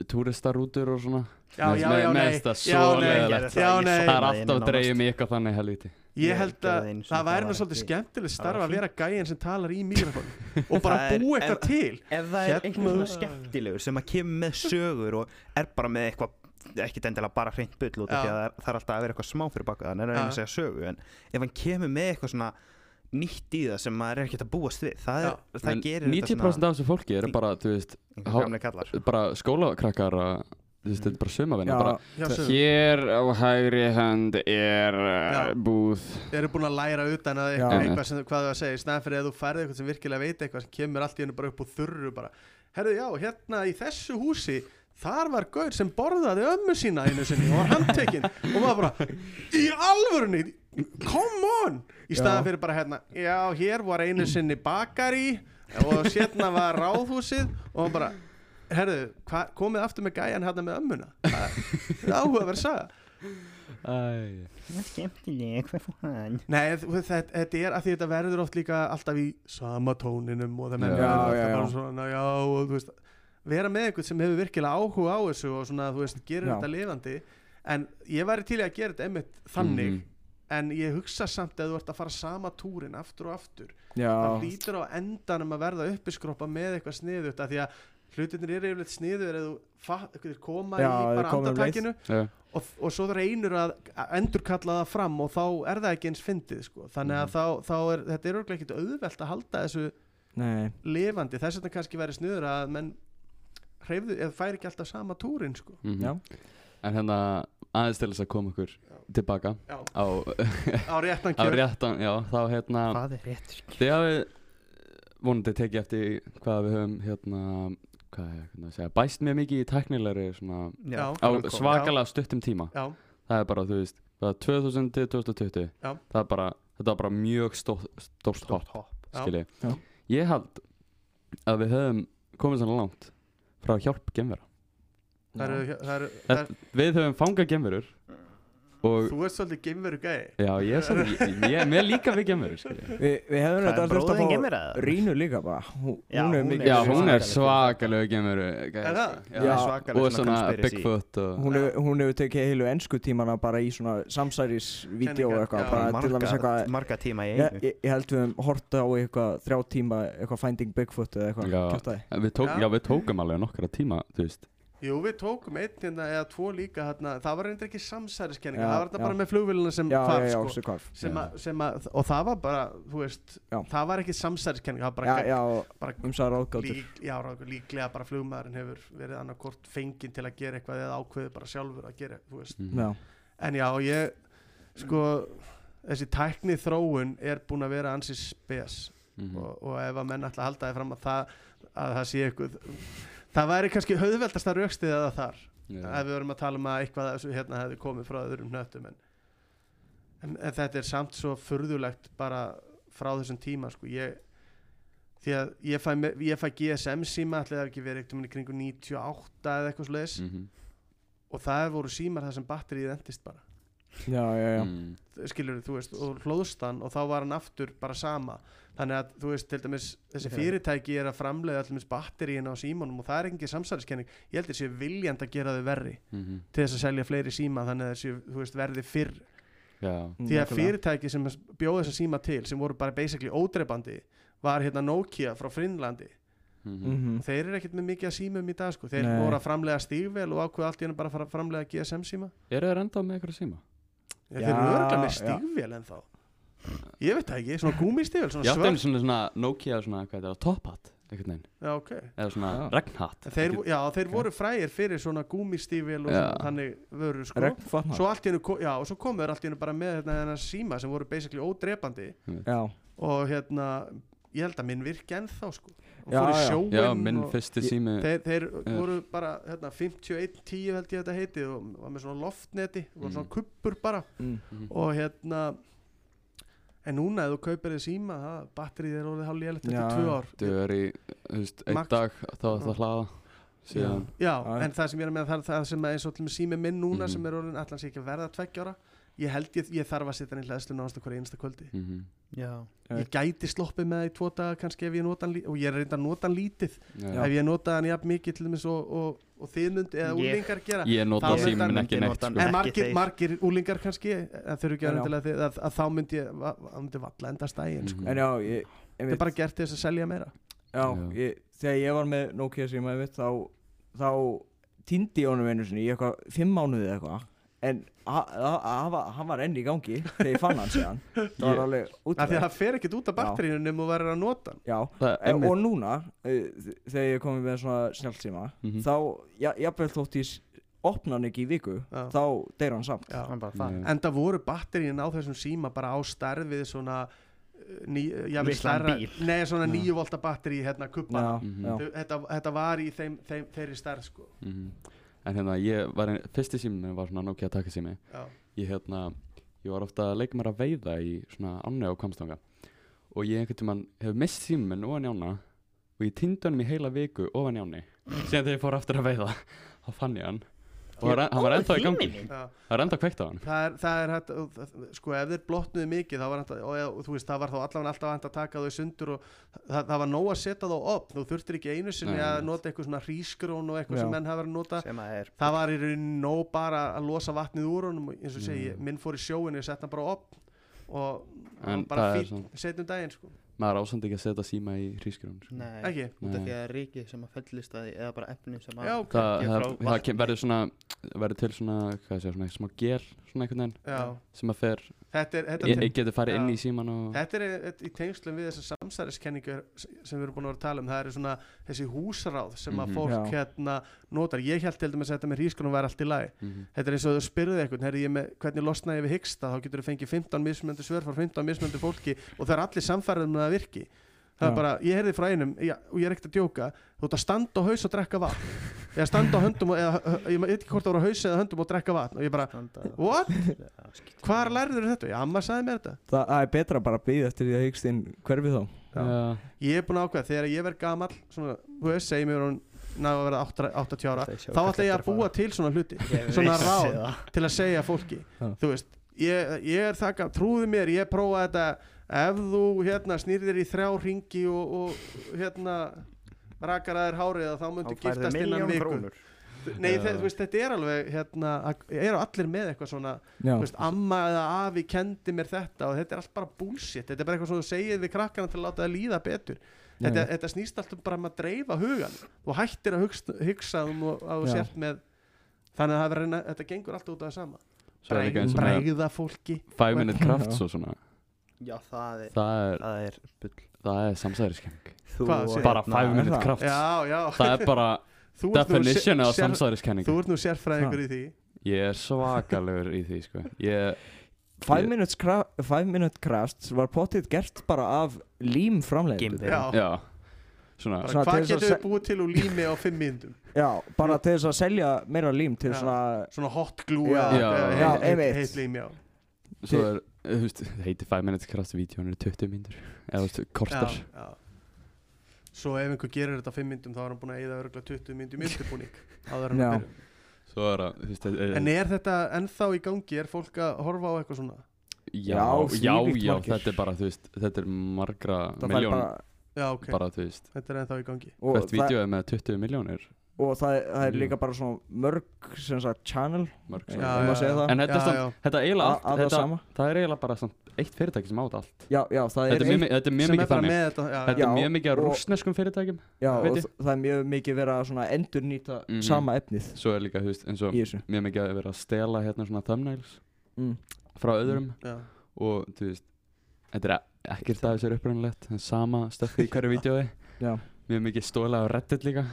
túristarútur og svona. Já, já, já, nei. já, svo nei, já, Það er alltaf dreigið mig eitthvað þannig helviti ég Ég held að einu það það væri nú svolítið það starf að vera gæjan sem talar í mikrofón og bara Það er- búa ef- eitthvað til. ef það er Hérna- einhver svona skemmtilegur sem að kemur með sögur og er bara með eitthvað ekki endilega bara hreint bull út af Já. því að það er, það er alltaf að vera eitthvað smá fyrir baka þannig er Já. einu að segja sögu en ef hann kemur með eitthvað svona nýtt í það sem maður er ekkert að búast við það, er, það gerir 90% af þessu fólki eru bara, veist, há- bara skólakrakkar að, þetta er bara sumavinna Já, bara, Já. Hér á hægri hönd er Já. uh, búð Þeir eru búin að læra utan að Já. eitthvað, eitthvað sem, hvað þú að segja, í staðan fyrir að þú færði eitthvað sem virkilega veit eitthvað sem kemur allt í hennu bara upp úr þurru bara, herðu já, hérna í þessu húsi þar var gaur sem borðaði ömmu sína einu sinni og var handtekinn og maður bara, í alvörunni come on, í staðan Já. fyrir bara hérna, já, hér var einu sinni bakari og sérna var ráðhúsið og hann bara herðu, hva, komið aftur með gæjan hérna með ömmuna? Það er áhugaverð fór hann? Nei, þetta, þetta er að því þetta verður oft líka alltaf í sama tóninum og það menn Já, verður já, alltaf svona, já, og þú veist vera með einhvern sem hefur virkilega áhuga á þessu og svona, þú veist, gerir Já. þetta lifandi. En ég væri til í að gera þetta einmitt þannig, Mhm. en ég hugsa samt að þú ert að fara sama túrin aftur og aftur. Já, það lítur á endanum að verða uppiskroppa með eitthvað sniðut að því að hlutinir eru yfirleitt sniður eða þú koma Já, í bara um andartækinu og, og svo það reynur að endurkalla það fram og þá er það ekki eins fyndið sko. þannig að Mhm. þá, þá er þetta er örglega ekkit auðvelt að halda þessu nei lifandi þess vegna kannski væri sniður að menn hreyfðu, eða færi ekki alltaf sama túrin sko. Mhm. Já, En hérna aðeins til þess að koma okkur tilbaka Já. á, á réttan á kjör réttan, já, þá hérna hvað er rétt Þið hafið vonandi tekið eftir hvað við höfum hérna, hvað er hérna að segja, bæst mjög mikið í teknilegri svona Já. á framkomu. svakalega stuttum tíma já, það er bara, þú veist, það er 2000 til 2020 Já. það er bara, þetta var bara mjög stórt, stórt hopp, hopp Já. skilji Já. ég held að við höfum komið svona langt frá hjálp gemvera það eru, það eru, það Þetta- við höfum fangað gemverur og þú ert svolítið geimveru gæi já, ég er svolítið, ég, mér líka við gemverur skilji Vi, við hefum þetta er þurft að fá? Rínu líka bara Hún, Já, hún er hún mikið já, er hún er svakaleg. svakalegu gemveru Er það? já, Já, svakaleg og svona. Bigfoot og hún, hefur, hún hefur tekið heilu ennsku tímana bara í svona samsærisvídeó Kenningar, eitthvað, já. bara til dæmis marga, eitthvað marga tíma í einu ég, ég held við höfum hort á eitthvað þrjá tíma eitthvað Finding Bigfoot eða eitthvað Já. við, tókum alveg nokkra tíma þú veist Jú, við tókum einn hérna eða tvo líka hérna, það var reyndir ekki samsæriskenninga, Já, það var þetta já. bara með flugvélina sem já, já, já, sko, sem, Já. að, sem að, og það var bara, þú veist, Já. það var ekki samsæriskenninga, það var já, bara, já, bara umsæðar ágátur lík, já, líklega bara flugmaðurinn hefur verið annarkort fenginn til að gera eitthvað eða ákveðið bara sjálfur að gera, þú veist. Já, En já, ég, sko, þessi tækni þróun er búin að vera ansi spes Mhm. og, og ef að menn ætla að halda því fram að það, að það sé eitthvað, það væri kannski höfðveldast að raukstið eða þar Já. ef við vorum að tala um að eitthvað þessu hérna hefði komið frá öðrum hnöttum en, en, en þetta er samt svo furðulegt bara frá þessum tíma sko ég því að ég fæ, ég fæ GSM síma allir það hafi ekki verið eitthvað í kringu 98 eða eitthvað svo Mhm. og það voru símar þar sem batterið endist bara já, já, já. Mm. skilur þú veist og hlóðst hann og þá var hann aftur bara sama þannig að þú veist til dæmis þessi fyrirtæki er að framleiða allir batteríin á símanum og það er ekki samsæriskenning ég held þessi viljand að gera þau verri Mhm. til þess að selja fleiri síma þannig að þessi þú veist verði fyrr já því að fyrirtæki sem bjóði þessa síma til sem voru bara basically ódreipandi var hérna Nokia frá Finnlandi Mhm. Mhm. og þeir eru ekkert með mikið að símum í dag sko. þeir Nei. voru að framlega stígvel og ákveða allt í hennu bara að fara að framlega GSM síma eru þeir enda með eitthvað síma? Ja, Já, þeir eru örgulega með já. stígvel en þá ég veit það ekki, svona gúmistígvel ég svona átti einu svört. svona, svona Nokia svona, hvað er það, top hat einhvern veginn, já, ok. Eða svona Já. regnhatt En þeir, já, þeir voru frægir fyrir svona gúmistígvel og Já. svona, þannig vöru sko. Regnfatnar svo allt í hennu, já, og svo komu þeir allt í hennu bara með hérna, hérna síma sem voru basically ódrepandi. Já, og hérna ég held að minn virki ennþá sko og Já, fór í já. sjóinn já, minn fyrsti sími þeir, þeir Er. voru bara hérna, 5110 held ég þetta heiti og var með svona loftneti og Mm. svona kuppur bara mm. Og hérna en núna ef þú kaupir þið síma batterið er orðið hálf lélætt Já, eftir tvö ár þú er í, þú veist, einn dag þá er það hlaða síðan já, Já. en það sem ég er með það, það sem er eins og til með sími minn núna Mhm. sem er orðin allan sé ekki verða tveggjára ég held ég, ég þarf að setja hann í hlæðslu náðast hverja einsta kvöldi Mhm. Já, ég gæti sloppið með það í tvo daga kannski ef ég nota hann lítið og ég er reynda að nota hann lítið Já. ef ég nota hann jafn mikið til dæmis og, og, og þið mynd eða Ég- úlingar gera Ég nota hann ekki neitt sko. en margir, margir úlingar kannski en þau eru ekki að, að þá myndi ég va- va- myndi valla endast daginn sko. En já, ég, þetta er bara gert til þess að selja meira Já, Já. ég, þegar ég var með Nokia síma þá, þá týndi ég honum einu sinni í eitthvað fimm mánuði eða eitthvað en ha- ha- hann var- hann var enn í gangi þegar ég fann hann síðan það var alveg af því að útræð það fer ekkert út af Já. batterínu nema þú verður að nota Já, Það er e, einmitt- og núna þ- þegar ég komið með svona snjálfsíma Mhm. þá, ja, jafnvel þótt ég opna hann ekki í viku Já. þá deyr hann samt Já. hann Nei. en það voru batterín á þessum síma bara á starfið svona uh, ný, jafnvel Litlan stærra- bíl. nei svona Já. 9 volta batteri hérna kubbana Já, Mhm. já, þetta, þetta var í þeim, þeim, þeirri stærð sko Mhm. En hérna, ég var, ein- fyrsti síminn minn var svona Nokia takkasími já, Ég hérna, ég var ofta að leika mér að veiða í svona ánni á Kvamstanga Og ég einhvern tímann hef mist síminn minn ofan í ána Og ég týndi hann í heila viku ofan í ánni. Síðan þegar ég fór aftur að veiða Þá fann ég hann Og hann var- var ennþá í gangi. Það er ennþá kveikt á hann. Það er, það er hægt sko ef þeir blotnuðu mikið þá var hægt og, og, og þú veist það var þá allavega alltaf hægt að taka þau sundur og það, það var nóg að setja þá upp. Þú þurftir ekki einu sinni Nei, að nota eitthvað svona hrísgrón og eitthvað Já. sem menn hafa verið að nota. Er það var í rauninni nóg bara að losa vatnið úr honum og eins og segi, Mm. minn fór í sjóinu og sett hann bara upp og, og bara fín setjum daginn sko Maður ásandi ekki að setja síma í hrísgrjón sko. Nei, ekki, út af því að ríkið sem að fellist að því eða bara efni sem að Já, ok. Það, það, það verður svona verður til svona, hvað sé, svona smá gel svona einhvern veginn já, sem að fer þetta er, þetta ég, er ég getur farið inn í síman og Þetta er e- í tengslum við þessar samsæriskenningar sem við erum búin að vera að tala um það eru svona þessi húsráð sem að Mhm. fólk Já. hérna notar ég held til dæmis að þetta með hrískunum væri allt í lagi Mhm. þetta er eins og þú spyrðu eitthvað herri, ég með, hvernig losna ég við hyggsta þá getur þú fengið 15 mismöndu svör frá 15 mismöndu fólki og það er allir samfærið um að það virki það Já. er bara, ég heyrði frá einum já, og ég er ekkert að djóka þú ert að standa á haus og drekka vatn eða standa á höndum og, eða, ég veit ekki hvort það voru á haus eða höndum og drekka vatn og ég bara, what? Hvar lærður þetta? Já, amma sagði mér þetta það, það er betra bara að byggja eftir því að hyggst inn hverfi þá Já. Já. ég er búin að ákveða, þegar ég verð gamall svona, þú veist, segjum mér hún ná að vera 8 80 ára þá ætla ég að búa til svona hluti Ég svona ráð. til að segja fólki Já. þú veist, ég, ég er þakka trúðu mér, ég prófa þetta ef þú hérna snýrðir í þrjá ringi og, og hérna rakar að þér hárið þá Þá myndu færðu giftast innan milljón viku. krónur. nei, þú veist, þetta er alveg hérna, að- eru allir með eitthvað svona veist, amma eða afi kendi mér þetta og þetta er allt bara bullshit. Þetta er bara eitthvað sem þú segir við krakkana til að láta það líða betur. Þetta, þetta snýst alltaf bara um að dreifa hugan og hættir að hugsa, hugsa um og, að þú Já. sért með þannig að reyna- þetta gengur alltaf út af það sama. Er og með bregða fólki. five minute Já. crafts og svona Já, það er það er, Það er bull. það er segir- bara hérna- five er minute crafts já, já. Það er bara definition af samsæðiskenning þú ert nú sérfræðingur í því. Ég er svakalegur í því sko. Ég, Five Ég- minutes, cra five minute crafts var potið gert bara af lím Geimvera. já, já. Svona bara, Svona hvað getur við búið til úr lími á fimm myndum Já, bara til þess að selja meira lím til Já. svona svona hot glue Já. eða- Já, heit- heit- einmitt. heitt lím, já. Svo er, þú veist, það heitir five minute crafts vídjón er 20 mínútur eða þú veist, kortar. Já, já. svo ef einhver gerir þetta á fimm myndum þá er hann búin að eyða örgulega 20 myndum undirbúning áður en er þetta ennþá í gangi? Er fólk að horfa á eitthvað svona? Já, Já, já, þetta er bara, þú veist, þetta er margra miljón bara já ok, bara, þú veist, þetta er ennþá í gangi. Og hvert það, vídeo er með 20 miljónir og það, það er líka bara svona mörg sem sagt channel mörg Já, um segja það. en þetta er já, já. þetta er eiginlega að allt það þetta, sama það er eiginlega bara samt eitt fyrirtæki sem át allt Já, já, það þetta er er mjög, þetta er mjög mikið þannig þetta já, þetta já. er mjög mikið af og- rússneskum fyrirtækjum Já, og það er mjög mikið verið að endur nýta Mhm. sama efnið svo er líka, veist, eins og mjög mikið að vera að stela hérna svona thumbnails mm. frá öðrum Já. og þú veist þetta er ekkert af þessu er upprænulegt það er sama stöfið í hverju vídjói Já, mjög mikið stólað á reddit líka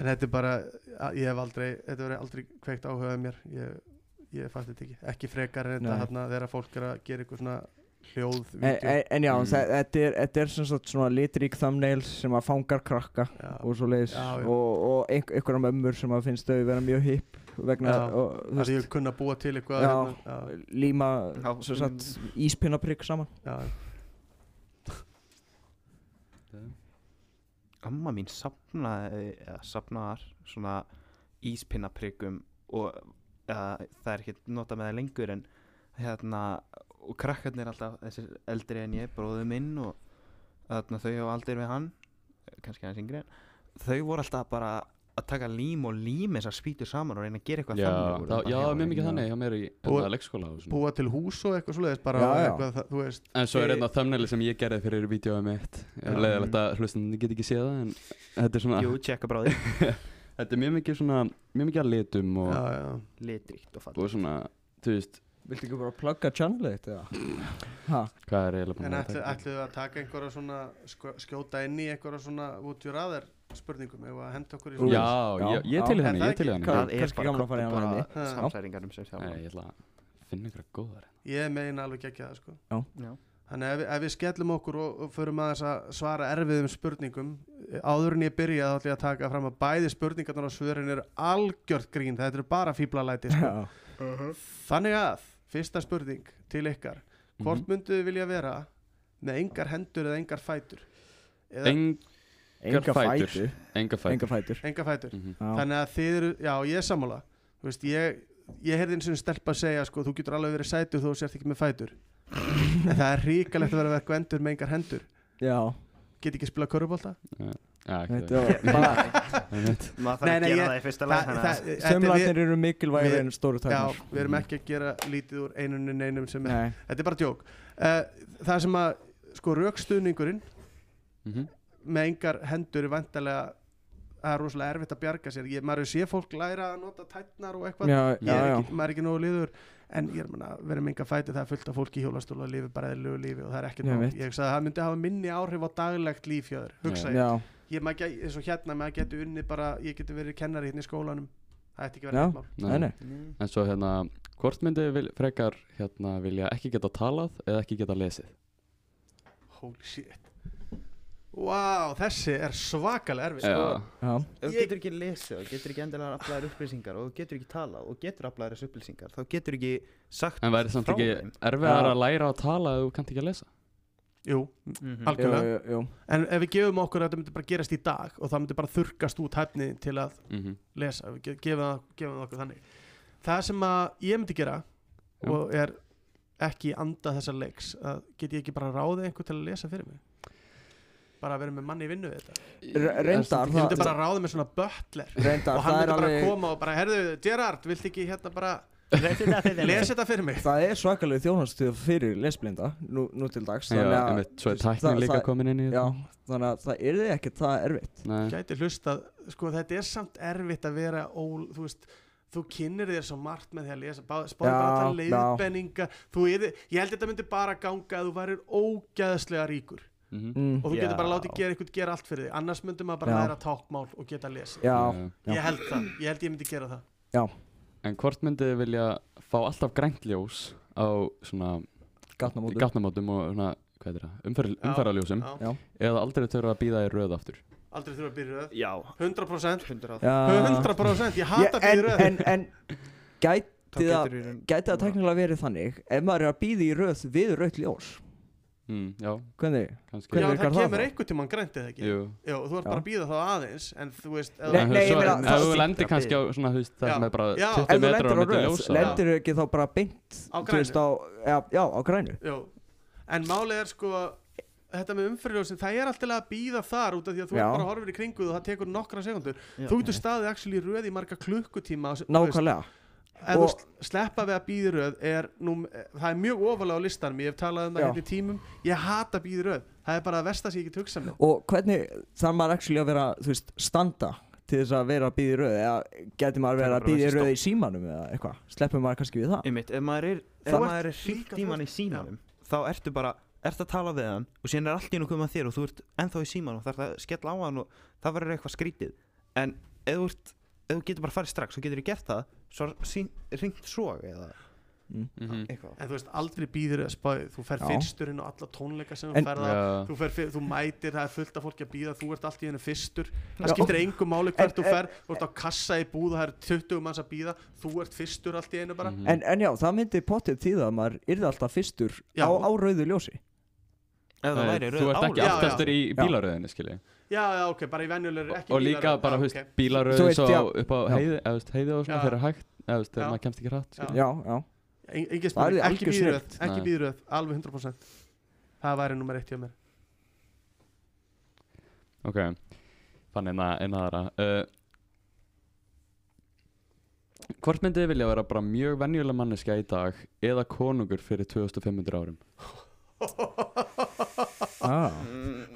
en þetta er bara að- ég hef aldrei, þetta verið aldrei kveikt áhugað mér. Ég, ég fatt þetta ekki. Ekki frekar en þetta hérna þegar fólk er að gera eitthvað svona hljóð en, en, en já, Mm. þe- þetta er, þetta er sem sagt svona litrík thumbnails sem að fangar krakka já, og svo leiðis og, og einhver, einhverjum ömmur sem að finnst þau vera mjög hipp vegna, það er ég kunna búa til eitthvað Já. hérna, já, líma Já, sem sagt íspinnaprygg saman. Já, Amma mín sapnaði eða sapnaðar svona íspinnapryggum og eða, það er ekki notað með það lengur en hérna, og krakkarnir alltaf þessir eldri en ég, bróður minn og þarna þau á aldir við hann kannski aðeins yngri en þau voru alltaf bara að taka lím og lím þessar spýtur saman og reyna að gera eitthvað Já, þannig bara já, mjög mikið já. þannig hjá mér í Búa- hérna, leikskóla og svona. búa til hús og eitthvað svoleiðis bara Já, já. eitthvað, það- þú veist En svo er hérna thumbnaili sem ég gerði fyrir vídeoið mitt Já. er leiðilegt að hlustandi get ekki séð það en þetta er svona Jú, tjekka bráði þetta er mjög mikið svona mjög mikið að litum og, já, já. Litríkt og og fall svona þú veist Viltu ekki bara plugga channelið þitt eða? Ha? hvað er eiginlega búin en að taka? ætluðu að taka einhverja svona sko- skjóta inn í einhverja svona would you rather spurningum ef að henda okkur í Úlfur. Já, Já, ég, til henni, það ég til henni. Það er kannski gaman að fara í bara, hana bara samsæringarum sem sjá Nei, ég ætla að finna ykkur góðar ég meina alveg ekki það sko. Já. Þannig ef, ef við skellum okkur og, og förum aðeins að svara erfiðum spurningum eh, áður en ég byrja þá ætlum ég að taka fram að bæði spurningarnar og svörin eru algjört grín, þetta eru bara fíblalæti sko. Já. Þannig að, fyrsta spurning til ykkar. Hvort Mhm. myndu þið vilja vera með engar hendur eða engar fætur? Eða Eng, Enga fætur. Enga fætur. Enga fætur. Engar fætur. Mhm. Já. þannig að þið eru, já ég er sammála. Veist, ég, ég heyrði eins og stelpa að segja sko, þú getur alveg verið sætur þó þú sért ekki með fætur. En það er ríkalegt að vera verið endur með engar hendur. Já. Get ekki spila körubólta Já, bara Einmitt. Maður þarf að nei, gera ég- það í fyrsta er Sömlarnir eru mikilvægir við- en stóru Já, tæknar við erum ekki að gera lítið úr einunni neinum sem er, þetta er bara djók. Uh, það sem að, sko, raukstuðningurinn Mhm. Með engar hendur er vantarlega það er rosalega erfitt að bjarga sér. Ég, maður sé fólk læra að nota tætnar og eitthvað. Já, Ég já, er ekki, maður er ekki nógu liður. En ég er meina, verið með enga fæti það er fullt af fólki í hjólastóla og lifi bara eðlilegu lífi og það er ekkert veit. ég hugsa að það myndi hafa minni áhrif á daglegt líf hjá þér hugsa ég, Já, ég. Maður ekki, eins og hérna maður getur unni bara, ég getur verið kennari hérna í skólanum. Það ætti ekki verið nei Mm. En svo hérna, hvort myndi vil, frekar hérna vilja ekki geta talað eða ekki geta lesið? Wow, þessi er svakalega erfið sko. Ef þú Ég- getur ekki lesið og getur ekki endilega aflæðir upplýsingar og þú getur ekki talað og getur aflæðir þessu upplýsingar þá getur ekki sagt en væri samt frá ekki þeim. erfiðar að læra að tala ef þú kannt ekki að lesa? jú. Alg- jú, Algjörlega. jú, jú en ef við gefum okkur að þetta myndi bara gerast í dag og það myndi bara þurkast út hæfni til að Mm lesa, við ge- gefum gefum okkur þannig það sem að ég myndi gera og er ekki í anda þessar leiks að get ég ekki bara ráðið einhver til að lesa fyrir mig bara að vera með manni í vinnu við þetta. Re- Reyndar, ég myndi bara ráðið með svona butler. Reyndar, og hann myndi bara alveg koma og bara, herðu, Gerard, vilt ekki hérna bara lesa þetta fyrir mig? Það er svakalega þjónastuð fyrir lesblinda nú, nú til dags Já, þannig að- einmitt, svo er þú veist, tæknin það- líka komin inn í Já, þetta. þannig að það er ekkert það erfitt. Nei, gæti hlustað, sko þetta er samt erfitt að vera ól, þú veist þú kynir þér svo margt með því að lesa Já, bara alla já. leiðbenninga þú ég held þetta myndi bara ganga að þú værir ógæðslega ríkur mhm. mm. og þú getur bara Já. látið gera eitthvað gera allt fyrir þig annars myndi maður bara Já. læra tákmál og geta að lesa Já, Já. já. ég held það, ég held ég myndi gera það En hvort myndið þið vilja fá alltaf grænt ljós á svona gatnamótum gatnamótum og svona, hvað er það, Já, já. Já. eða aldrei þurfa að býða í röð aftur aldrei þurfa að byrja í röð Já, 100% 100 Já. 100% ég hata að byrja í en, röð en, en gæti Þá það gæti það teknilega verið þannig ef maður er að býða í röð við rautt ljós mm, Já, hvernig? kannski já Hvernig það virkar það kemur þá? einhvern tímann grænt eða ekki Jú já, þú ert Já. bara að býða þá aðeins en þú veist ef Nei, En nei, svo- ég meina, ef það- þú lendir kannski á svona, þú veist, það Já. er bara Já. 20 ef þú metrar á milli ljósa lendir þú ekki þá bara beint Á þú veist, grænu. á, já, já, á grænu já. en málið er sko þetta með umfyrirljósin, það er alltaf að býða þar út af því að þú Já. ert bara horfir í kringu og það tekur nokkra sekundur Já. þú getur staðið actually í röð í marga klukkutíma nákvæmlega þú Og- sl- sleppa við að býða í röð er nú, það er mjög ofalega á listanum ég hef talað um það hérna í tímum. Ég hata að býða í röð, það er bara að versta sem ég get hugsað með og hvernig þarf maður actually að vera þú veist, standa til þess að vera að býða í röð? Eða getur maður Það er verið að býða í símanum eða eitthvað? Sleppur maður kannski við það? Einmitt, ef maður er, ef Það- maður er hringt í mann í ert- símanum þá ertu bara, ertu að tala við hann og síðan er allt í hennu komað þér og þú ert ennþá í símanum og þarf að skella á hann og það verður eitthvað skrítið. En ef þú, ert, ef þú getur bara farið strax og getur þú gert það svo sín, hringt svo eða Mhm. eitthvað en þú veist, aldrei býður þú fer Já. fyrsturinn og alla tónleika sem En- þú ferð á Já. þú, fer, fyr- þú mætir, það er fullt af fólki að býða þú ert allt í hennu fyrstur það Já. skiptir engum máli En- hvert þú fer þú ert á kassa í búð, það er 20 manns að býða þú ert fyrstur allt í einu bara Mhm. en, en já, það myndi pottið tíða að maður yrði alltaf fyrstur Já. á, á rauðu ljósi ef það Nei, Þú ert ekki Já, allt já. eftir í Já. bílaröðinni, skilji já, já, ok, bara í venjulegur ekki Og líka bílaröð. bara, þú veist, ok. Þú bílaröðin veist, svo já. upp á heiði, eða, þú veist, heiði og svona Já. þegar hægt, eða, þú veist, þegar maður kemst ekki hratt Já. skilji. já, já, En- engin Það spurning, ekki snilld. ekki býðröð, alveg 100% það væri nummer eitt hjá mér Ok, fann eina, eina aðra uh, Hvort myndið vilja vera bara mjög venjuleg manneska í dag eða konungur fyrir 2500 árum? ah.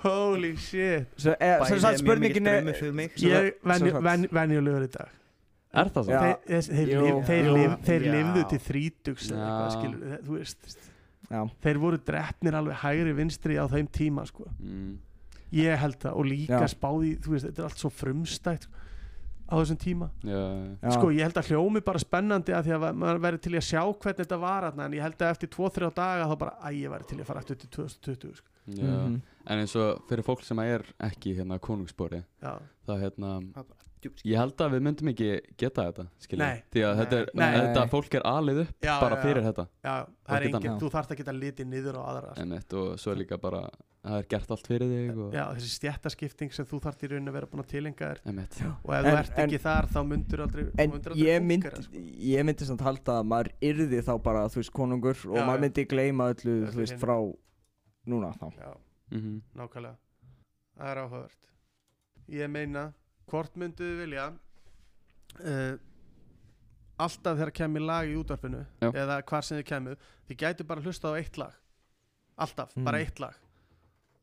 holy shit. Svo, e, sem sagt spurningin er ég ven, venjulegur í dag. Er það svo? Þeir, lifðu til þrítugs þú veist Já, þeir voru drefnir alveg hægri vinstri á þeim tíma sko. Mm, ég held það og líka Já. spáði þú veist, þetta er allt svo frumstætt á þessum tíma já, já. sko ég held að hljómi bara spennandi að því að maður væri til að sjá hvernig þetta var þarna, en ég held að eftir 2-3 daga þá bara, æ ég væri til að fara eftir til 2020 sko. já. Mhm. En eins og fyrir fólk sem er ekki hérna konungsbori já, þá hérna djúpt. Ég held að við myndum ekki geta þetta skilja Nei. Því að þetta, er, Nei. þetta fólk er alið upp já, bara já, fyrir já. þetta já, það er geta- engin, Já. þú þarft að litið niður á aðra sko. Einmitt, og svo er líka bara það er gert allt fyrir þig og, já, þessi stjættaskipting sem þú þarft í rauninni að vera búin að tilenga þér Einmitt. og ef En- þú ert en- ekki þar þá myndur aldrei, þú En myndir aldrei ég fúnkera, myndi, sko. ég myndi samt halda að maður yrði þá bara, þú veist, konungur og Já, maður já. myndi gleyma öllu, Öllu þú veist, hinu. frá núna þá. já, Mhm. nákvæmlega það er áhugavert ég meina, hvort myndu þið vilja uh, alltaf þegar kemur lag í útvarpinu Já. eða hvar sem þið kemur þið gætu bara hlusta á eitt lag alltaf, Mm. bara eitt lag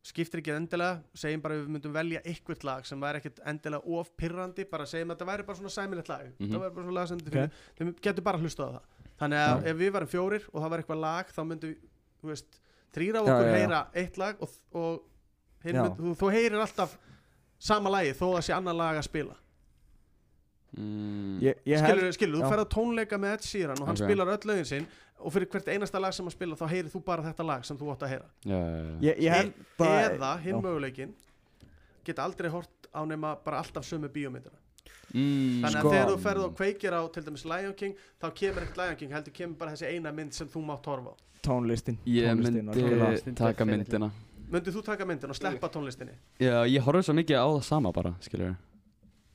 skiptir ekki endilega, segjum bara að við myndum velja eitthvað lag sem væri ekkert endilega of pirrandi, bara segjum að þetta væri bara svona sæmilegt lag, Mhm. það væri bara svona lag sem þið okay. þið getur bara hlusta á það þannig að Já. ef við varum fjórir og það var eitthvað lag þá myndum við, þú veist þrýra Já, okkur já, já. heyra eitt lag og, og hinn Já. mynd, þú, þú heyrir alltaf sama lagi þó að sé annar lag að spila. Mm, Ég, ég skilur, held, skilur, þú ferð á tónleika með Ed Sheeran og hann Ok. spilar öll lögin sinn og fyrir hvert einasta lag sem hann spila þá heyrir þú bara þetta lag sem þú átt að heyra. Ég, ég held að, eða hinn möguleikin geta aldrei hort á nema bara alltaf sömu bíómyndina. Mm, þannig að Sko- þegar þú ferð og kveikir á til dæmis Lion King þá kemur ekkert Lion King heldur kemur bara þessi eina mynd sem þú mátt horfa á. Tónlistin, Ég tónlistin myndi taka myndina Möndið þú taka myndin og sleppa tónlistinni? Já, ég horfði svo mikið á það sama bara, skilur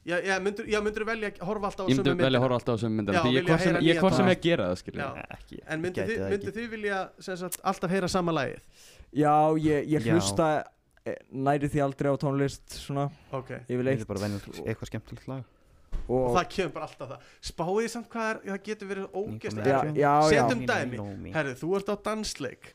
Já, já, myndur, já, myndur velja að horfa alltaf á Ég sömu myndi myndina? velja að horfa alltaf á sömu myndina Því ég hvort sem, ég ég gera það, ekki En ekki. þið vilja sem sagt, alltaf heyra sama lagið? Já, ég, ég hlusta eh, næri því aldrei á tónlist svona. Ok. Ég vil bara venja eitthvað skemmtilegt lag. Og og, það kemur bara alltaf það. Spáið þið samt hvað er, það getur verið já, Setjum dæmi. Herðu, þú ert á dansleik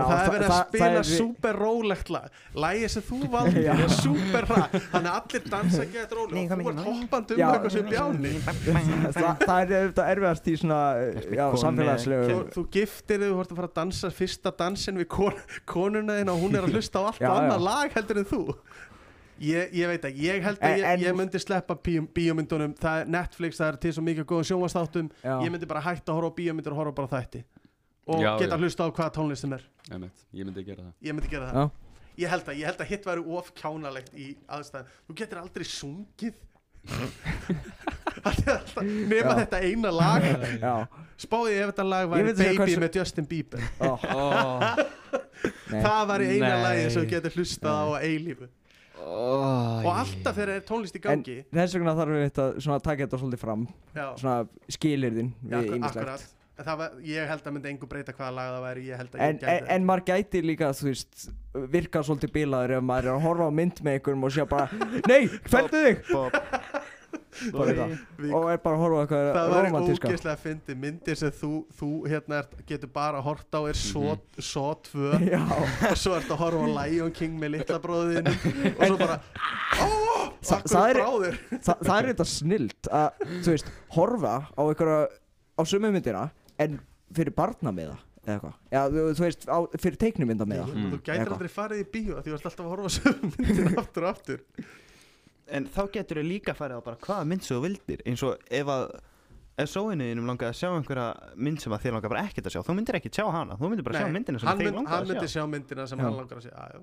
og það er verið að spila er- súper rólegt lag. Lægið sem þú valdir Já. er súper ræð Þannig að allir dansa ekki eitthvað rólega. Og þú ert hoppandi um eitthvað sem bjáni það, er auðvitað erfiðast í svona eh, samfélagslegu þú, giftir þig, þú ert að fara að dansa fyrsta dansin við kon, konuna þín og hún er að hlusta á allt annað lag heldur en þú. Ég, ég veit ekki, ég held að En- ég, ég myndi sleppa bíó, bíómyndunum. Það er Netflix, það er til svo mikið góðum sjónvastáttum ég myndi bara hætta að horfa á bíómyndur og horfa bara á þætti og Já, geta já. hlusta á hvaða tónlist sem er. Einmitt, Ég myndi gera það. Ég myndi gera það. Já. ég held að, ég held að hitt væri of kjánalegt í aðstæðan þú getur aldrei sungið. Nema þetta eina lag. Já. spáði ef þetta lag væri Baby hversu- með Justin Bieber. Ó, oh, nei. það var eina lagi sem þú getur hlustað á að eilífu. Oh, og alltaf þegar er tónlist í gangi þess vegna þarf við þetta svona að taka þetta svolítið fram. Já, svona skilirðin já, við ýmislegt. En var, ég held að myndi engu breyta hvaða lag það væri ég held að en, ég en, en maður gæti líka þú veist virka svolítið bilaður ef maður er að horfa á mynd með einhverjum og sé bara Nei, fældu þig! Þetta. Við- og er bara að horfa á eitthvað það var romantíska. ógeðslega að fyndi myndir sem þú, þú hérna ert, getur bara að horta á er svo, Mhm. svo tvö. Já, og svo ertu að horfa á Lion King með litla bróðin og svo bara ó, Þa- það er- bráður Þa, það er þetta snilt að, veist, horfa á einhverja, á sömu myndina en fyrir barna með það eða eitthvað, já, þú, þú veist, á, fyrir teiknumynda með það Mm. þú gætir aldrei farið í bíó af því þú ert alltaf að horfa á sömu myndin aftur og aftur. En þá getur þau líka farið á bara hvaða mynd sem þú vildir. Eins og ef að ef sóinuðinum langar að sjá einhverja mynd sem að þér langar bara ekkert að sjá. Þú myndir ekki sjá hana, þú myndir bara sjá Nei, myndina sem hann, þér mynd, langar hann að myndi sjá. sjá myndina sem Já. hann langar að sjá. Já, já.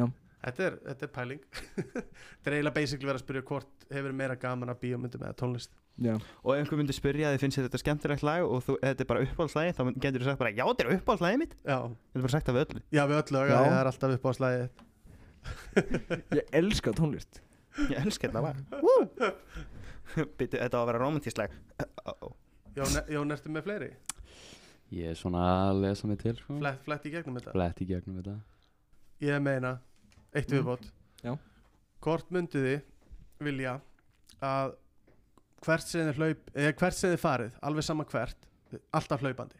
Já. Þetta, er, þetta er pæling. Þetta er eiginlega basically verið að spyrja hvort hefur meira gaman að bíómyndum eða tónlist Já, og einhver myndir spyrja að þið finnst þetta skemmtilegt lag og þú, þetta er bara uppáhaldslægi þá getur þú sagt bara já þetta er uppáhaldslægi mitt já, þetta er bara sagt af öllu já við öllu Já. já. það er alltaf upp á slæði ég elska tónlist ég elska þetta lag Byttu, þetta á að vera romantísk lag Uh-oh. Jón, ertu með fleiri? Ég er svona að lesa mig til sko. flett, flett í gegnum þetta Flett í gegnum þetta Ég meina, eitt Mm. viðbót Já. Hvort myndu þið vilja að hvert sem þið hlaup eða hvert sem þið farið, alveg sama hvert alltaf hlaupandi,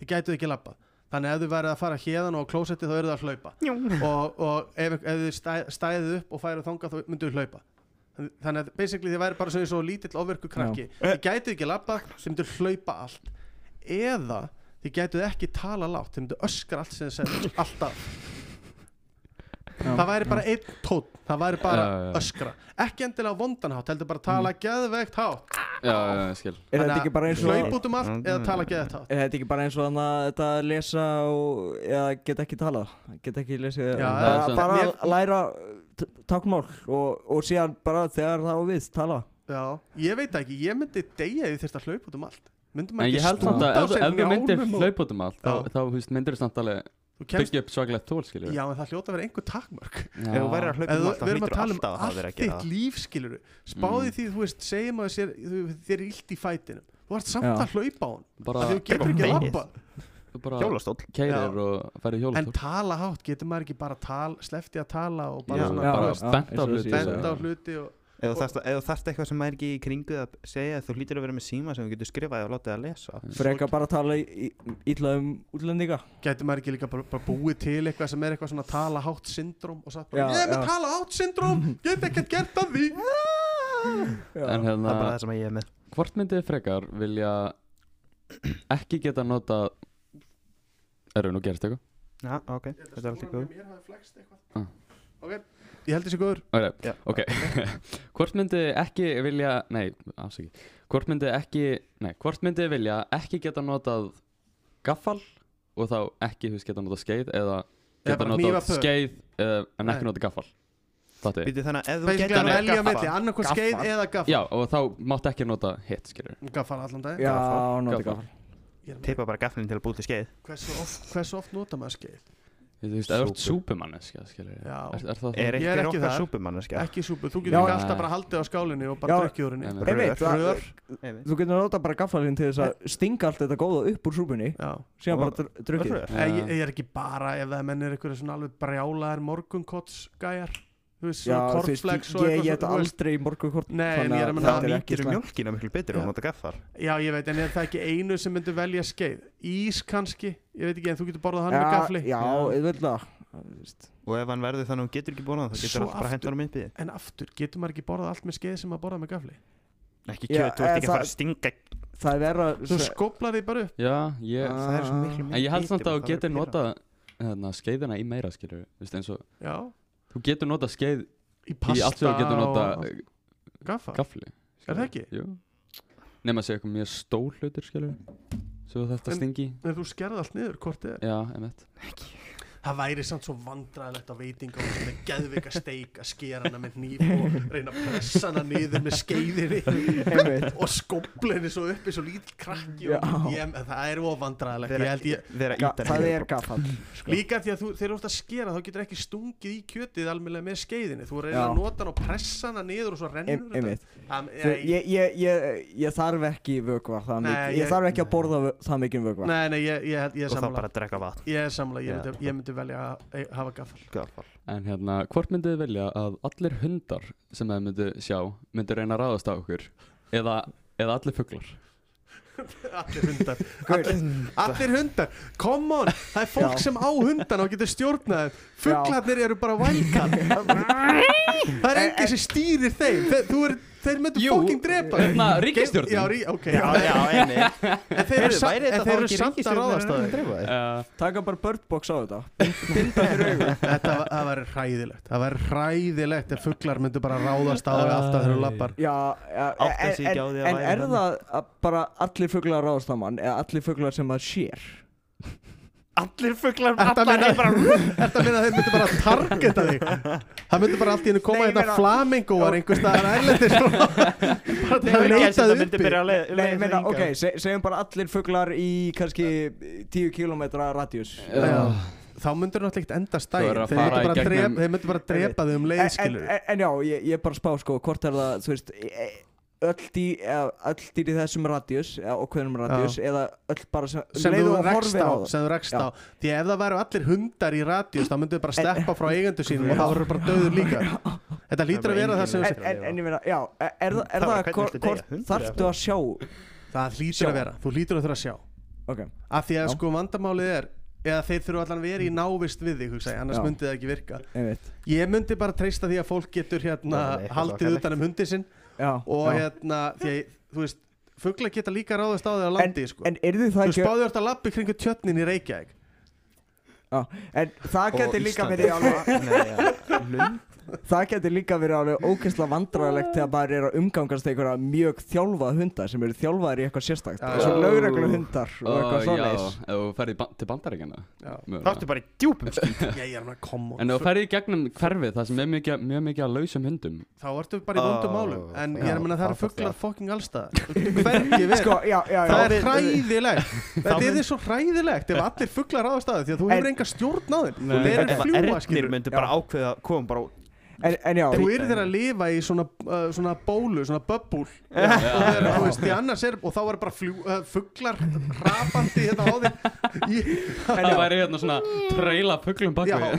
þið gætuð ekki labbað þannig að ef þið værið að fara hérðan og á klósetti þá eru það að hlaupa. Og, og ef, ef þið stæ, stæðið upp og færið þangað þá myndu þið hlaupa. Þannig að basically þið væri bara svona svo lítill ofverku krakki þið gætuð ekki labbað, þið myndu hlaupa allt. Eða þið gætuð ekki tala látt, þið myndu öskra allt sem þið segir, alltaf það væri bara einn tótt það væri bara öskra. Ekki endilega vondanhátt, heldur bara tala mm. geðveikt hátt. Já, já, ég skil. Er þetta ekki bara eins og hlaup út um allt eða tala geðveikt hátt. Er þetta ekki bara eins og þannig að þetta að lesa og eða geta ekki talað? Geta ekki lesið bara, það að læra t- táknmál og, og síðan bara þegar það á við tala. Já, ég veit það ekki, ég myndi deyja ef ég þyrst að hlaupa út um allt. Myndum En ég held samt að ef, ef við myndir hlaupa út um allt þá, myndir þú samt alveg kemst, byggja upp svaglegt tól skilur já en það hljóta að vera einhver takmörk. Ef þú værir að hlaupa um allt þá við erum að hlýtur tala um alltaf að það vera allt að gera þitt það. líf skilur spáði Mm. því, þú veist, segjum að sér, þú, þér er illt í fætinum. Þú ert samt Já. að hlaupa á hann bara, að þú getur ekki vegið. lappa þú bara Hjólastól. keirir og færir en tala hátt, getur maður ekki bara tal, slefti að tala og bara benda á hluti og Þú þarft- eitthvað sem er ekki í kringu að segja þú hlýtur að vera með síma sem þú getur skrifað og látið að lesa. Freka bara að tala í- í- illa um útlendinga. Getur maður ekki líka bara, bara búið til eitthvað sem er eitthvað svona tala hátt syndrom og sagt bara, Já, ég er með já. tala hátt syndrom get ekkert gert að því. En Það hérna, er bara það sem ég er með. Hvort myndið frekar vilja ekki geta nota Erum við nú gerist eitthvað? Já, ok, þetta er allt í góð Ah. ok, ég held þessi góður. Ok, Já. ok. Hvort myndið þið ekki vilja Nei, afsaki Hvort myndið þið ekki Nei, hvort myndið þið vilja ekki geta notað gaffal og þá ekki, veist, geta notað skeið eða Eða geta notað skeið eða, en ekki notað gaffal. Þannig að ef þú að velja melli annarkvæð Gaffal. skeið eða gaffal. Já, og þá máttu ekki nota hit, skilur gaffal allan dag Já, Gaffal. nota Gaffal. með- Teipa bara gaflinn til að búti skeið. Hversu oft, hversu oft nota maður skeið Þú veist, ert Súpu. súpumanneska, skilur Já. er, er það Er Ég er ekki þar. súpumanneska? ekki súpu, þú getur ekki alltaf bara haldið á skálinni og bara drukkið úr henni. Einmitt, það- rör. Þú getur nota bara gaffalinn til þess að stinga allt þetta góða upp úr súpunni. Já. Síðan bara dr- drukkið. Ég, ég ég er ekki bara ef það menn er eitthvað svona alveg brjálaðar morgunkottsgæjar þú veist, Já, svona kornflex og ég, ég eitthvað get svona, þú veist. aldrei morgunkort Nei, en ég er að Þá þetta er ekki nýtir slæmt. mjölkina miklu betur og nota gaffal Já, ég veit, en er það ekki einu sem myndir velja skeið? Ís kannski, ég veit ekki, en þú getur borðað hann með Já, gafli já, auðvitað. Og ef hann verður þannig að hún getur ekki borðað þá getur hann bara hendur á myndbíði En aftur, getur maður ekki borðað allt með skeið sem maður borðað með gafli Ekki kjöt, þú ert ekki að fara það- að stinga Það er verra Þú skoplar þú getur nota í skeið í í pasta allt sem þú getur nota eh, gaffa gafli Er það ekki? Jú. Nefn að segja eitthvað mjög stór hlutur, skilur Svo þetta En- stingi En þú skerði allt niður, hvort er? Já, emitt Það væri samt svo vandræðilegt á veitingum sem er geðvika steik að skera hana með hníf og reyna að pressa hana niður með skeiðinni og skopla henni svo uppi svo lítill krakki og ég, það er of vandræðilegt ég Það er gaffal líka því að þú, þegar þú ert að skera þá getur ekki stungið í kjötið almennilega með skeiðinni. Þú reynir Já. að nota hana og pressa hana niður og svo rennur Þú- ég- ég, ég, ég, ég þarf ekki vökva það mikið. Ég ég- þarf ekki að borða það mikið vökva. Nei, nei, ég, ég, held- ég er Og þá bara að drekka vatn. Ég myndi, ég myndi velja að e- hafa gaffal Gaffal En hérna, hvort myndið þið vilja að allir hundar sem þið myndið sjá myndið reyna að ráðast á okkur eða, eða allir fuglar? Allir hundar. Allir, allir hundar, come on Það er fólk Já. sem á hundan og getur stjórnað þeim. Fuglarnir eru bara vælkar Það er enginn sem stýrir þeim. Þú er, þeir myndu fokking drepa þig. hérna, ríkisstjórnin. Já, rí, ok Já, já, enni En þeir eru, sa en þeir eru samt að ráðast að þeim uh, Taka bara birdbox á þetta. Binda fyrir augun. Þetta var- það væri hræðilegt. Það væri hræðilegt ef fuglar myndu bara ráðast á þig alltaf þegar þú lappar. Já, ja, Átta sig ekki á því að en væri er þannig. það að bara allir fuglar ráðast á mann eða allir fuglar sem maður sér Allir fuglar Þetta meina Þetta meina að þeir myndu bara targeta þig? Það myndu bara allt í hennu koma Nei, ég hérna meina- flamingóar einhver staðar ærlendir Bara til að leita Það myndi uppi. byrja að leið Nei, ég meina, ok, se segjum bara allir fuglar í kannski 10 km radius. Já. Þá myndur náttúrulega ekkert enda Þú stæðin verður að Þeir myndu fara í bara, gegnum- drep, þeir myndu bara drepa þig um leið en, en, skilur en, en já, ég, ég er bara að spá sko, hvort er það, þú veist e, e, öll dýr, eða, öll dýr í þessum radíus eða okkur radíus eða öll bara sem, sem leið þú og rekst horfir á, það. sem þú rekst á. Því að ef það væru allir hundar í radíus þá myndu þau bara steppa frá eigendur sínum og það voru bara döður líka. Þetta lítur að vera það sem en, en, en ég meina, já, er, er, það- er hvort þarftu að sjá? Það hlýtur Sjá. að vera, þú hlýtur að þurfa að sjá. Ok, af því að Já. sko vandamálið er eða þeir þurfa allan að vera í návist við þig hugsa, ég, annars myndi það ekki virka. Ég myndi bara treysta því að fólk getur hérna haldið utan um hundin sinn já, og já. hérna því að þú veist fugla geta líka ráðast á þig á landi sko. en er þið þú spáður þetta lappi kringu tjötnin í Reykjavík en það getur líka verið alveg það getur líka verið alveg ógeðslega vandræðilegt þegar maður er að umgangast einhverja mjög þjálfað hundar sem eru þjálfaðir í eitthvað sérstakt Já, eins og já. lögreglu hundar og eitthvað Já, svoleiðis. Ef þú ferði til bandaríkjana Já. Það ertu bara í djúpum er koma En ef þú ferði í gegnum hverfið það sem er mjög mikið að lausum hundum þá ertu bara í vondum málum. En ég já, er að menna það eru það er fuglar fucking allstað hvergi verið sko, já, já, já. Það er hræðilegt. Þetta er því svo hræðilegt ef allir fuglar ráðast á þig því að þú eru ákveða að lifa í svona, uh, svona bólu, svona böbbúl og er þá er bara fljú, uh, fuglar rapandi hérna á í, Það væri hérna svona treyla fuglum bak Já. við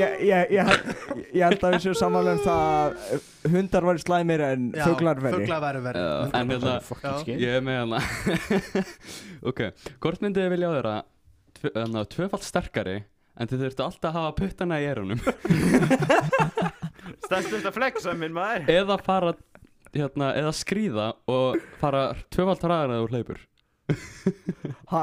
ég, ég, ég, held- ég held að við séum samanlega um það að hundar væri slæmir en Já, fuglar veri fuglar væri verið Já, en hérna-. Ég er með hana Ok, hvort myndið þið vilja á þeirra hana, tvöfalt sterkari en þið þurftu alltaf að hafa puttana í erunum Stærstust að flexa minn maður. Eða fara hérna, eða skríða og fara tvöfalt hraðar eða úr hleypur. Ha,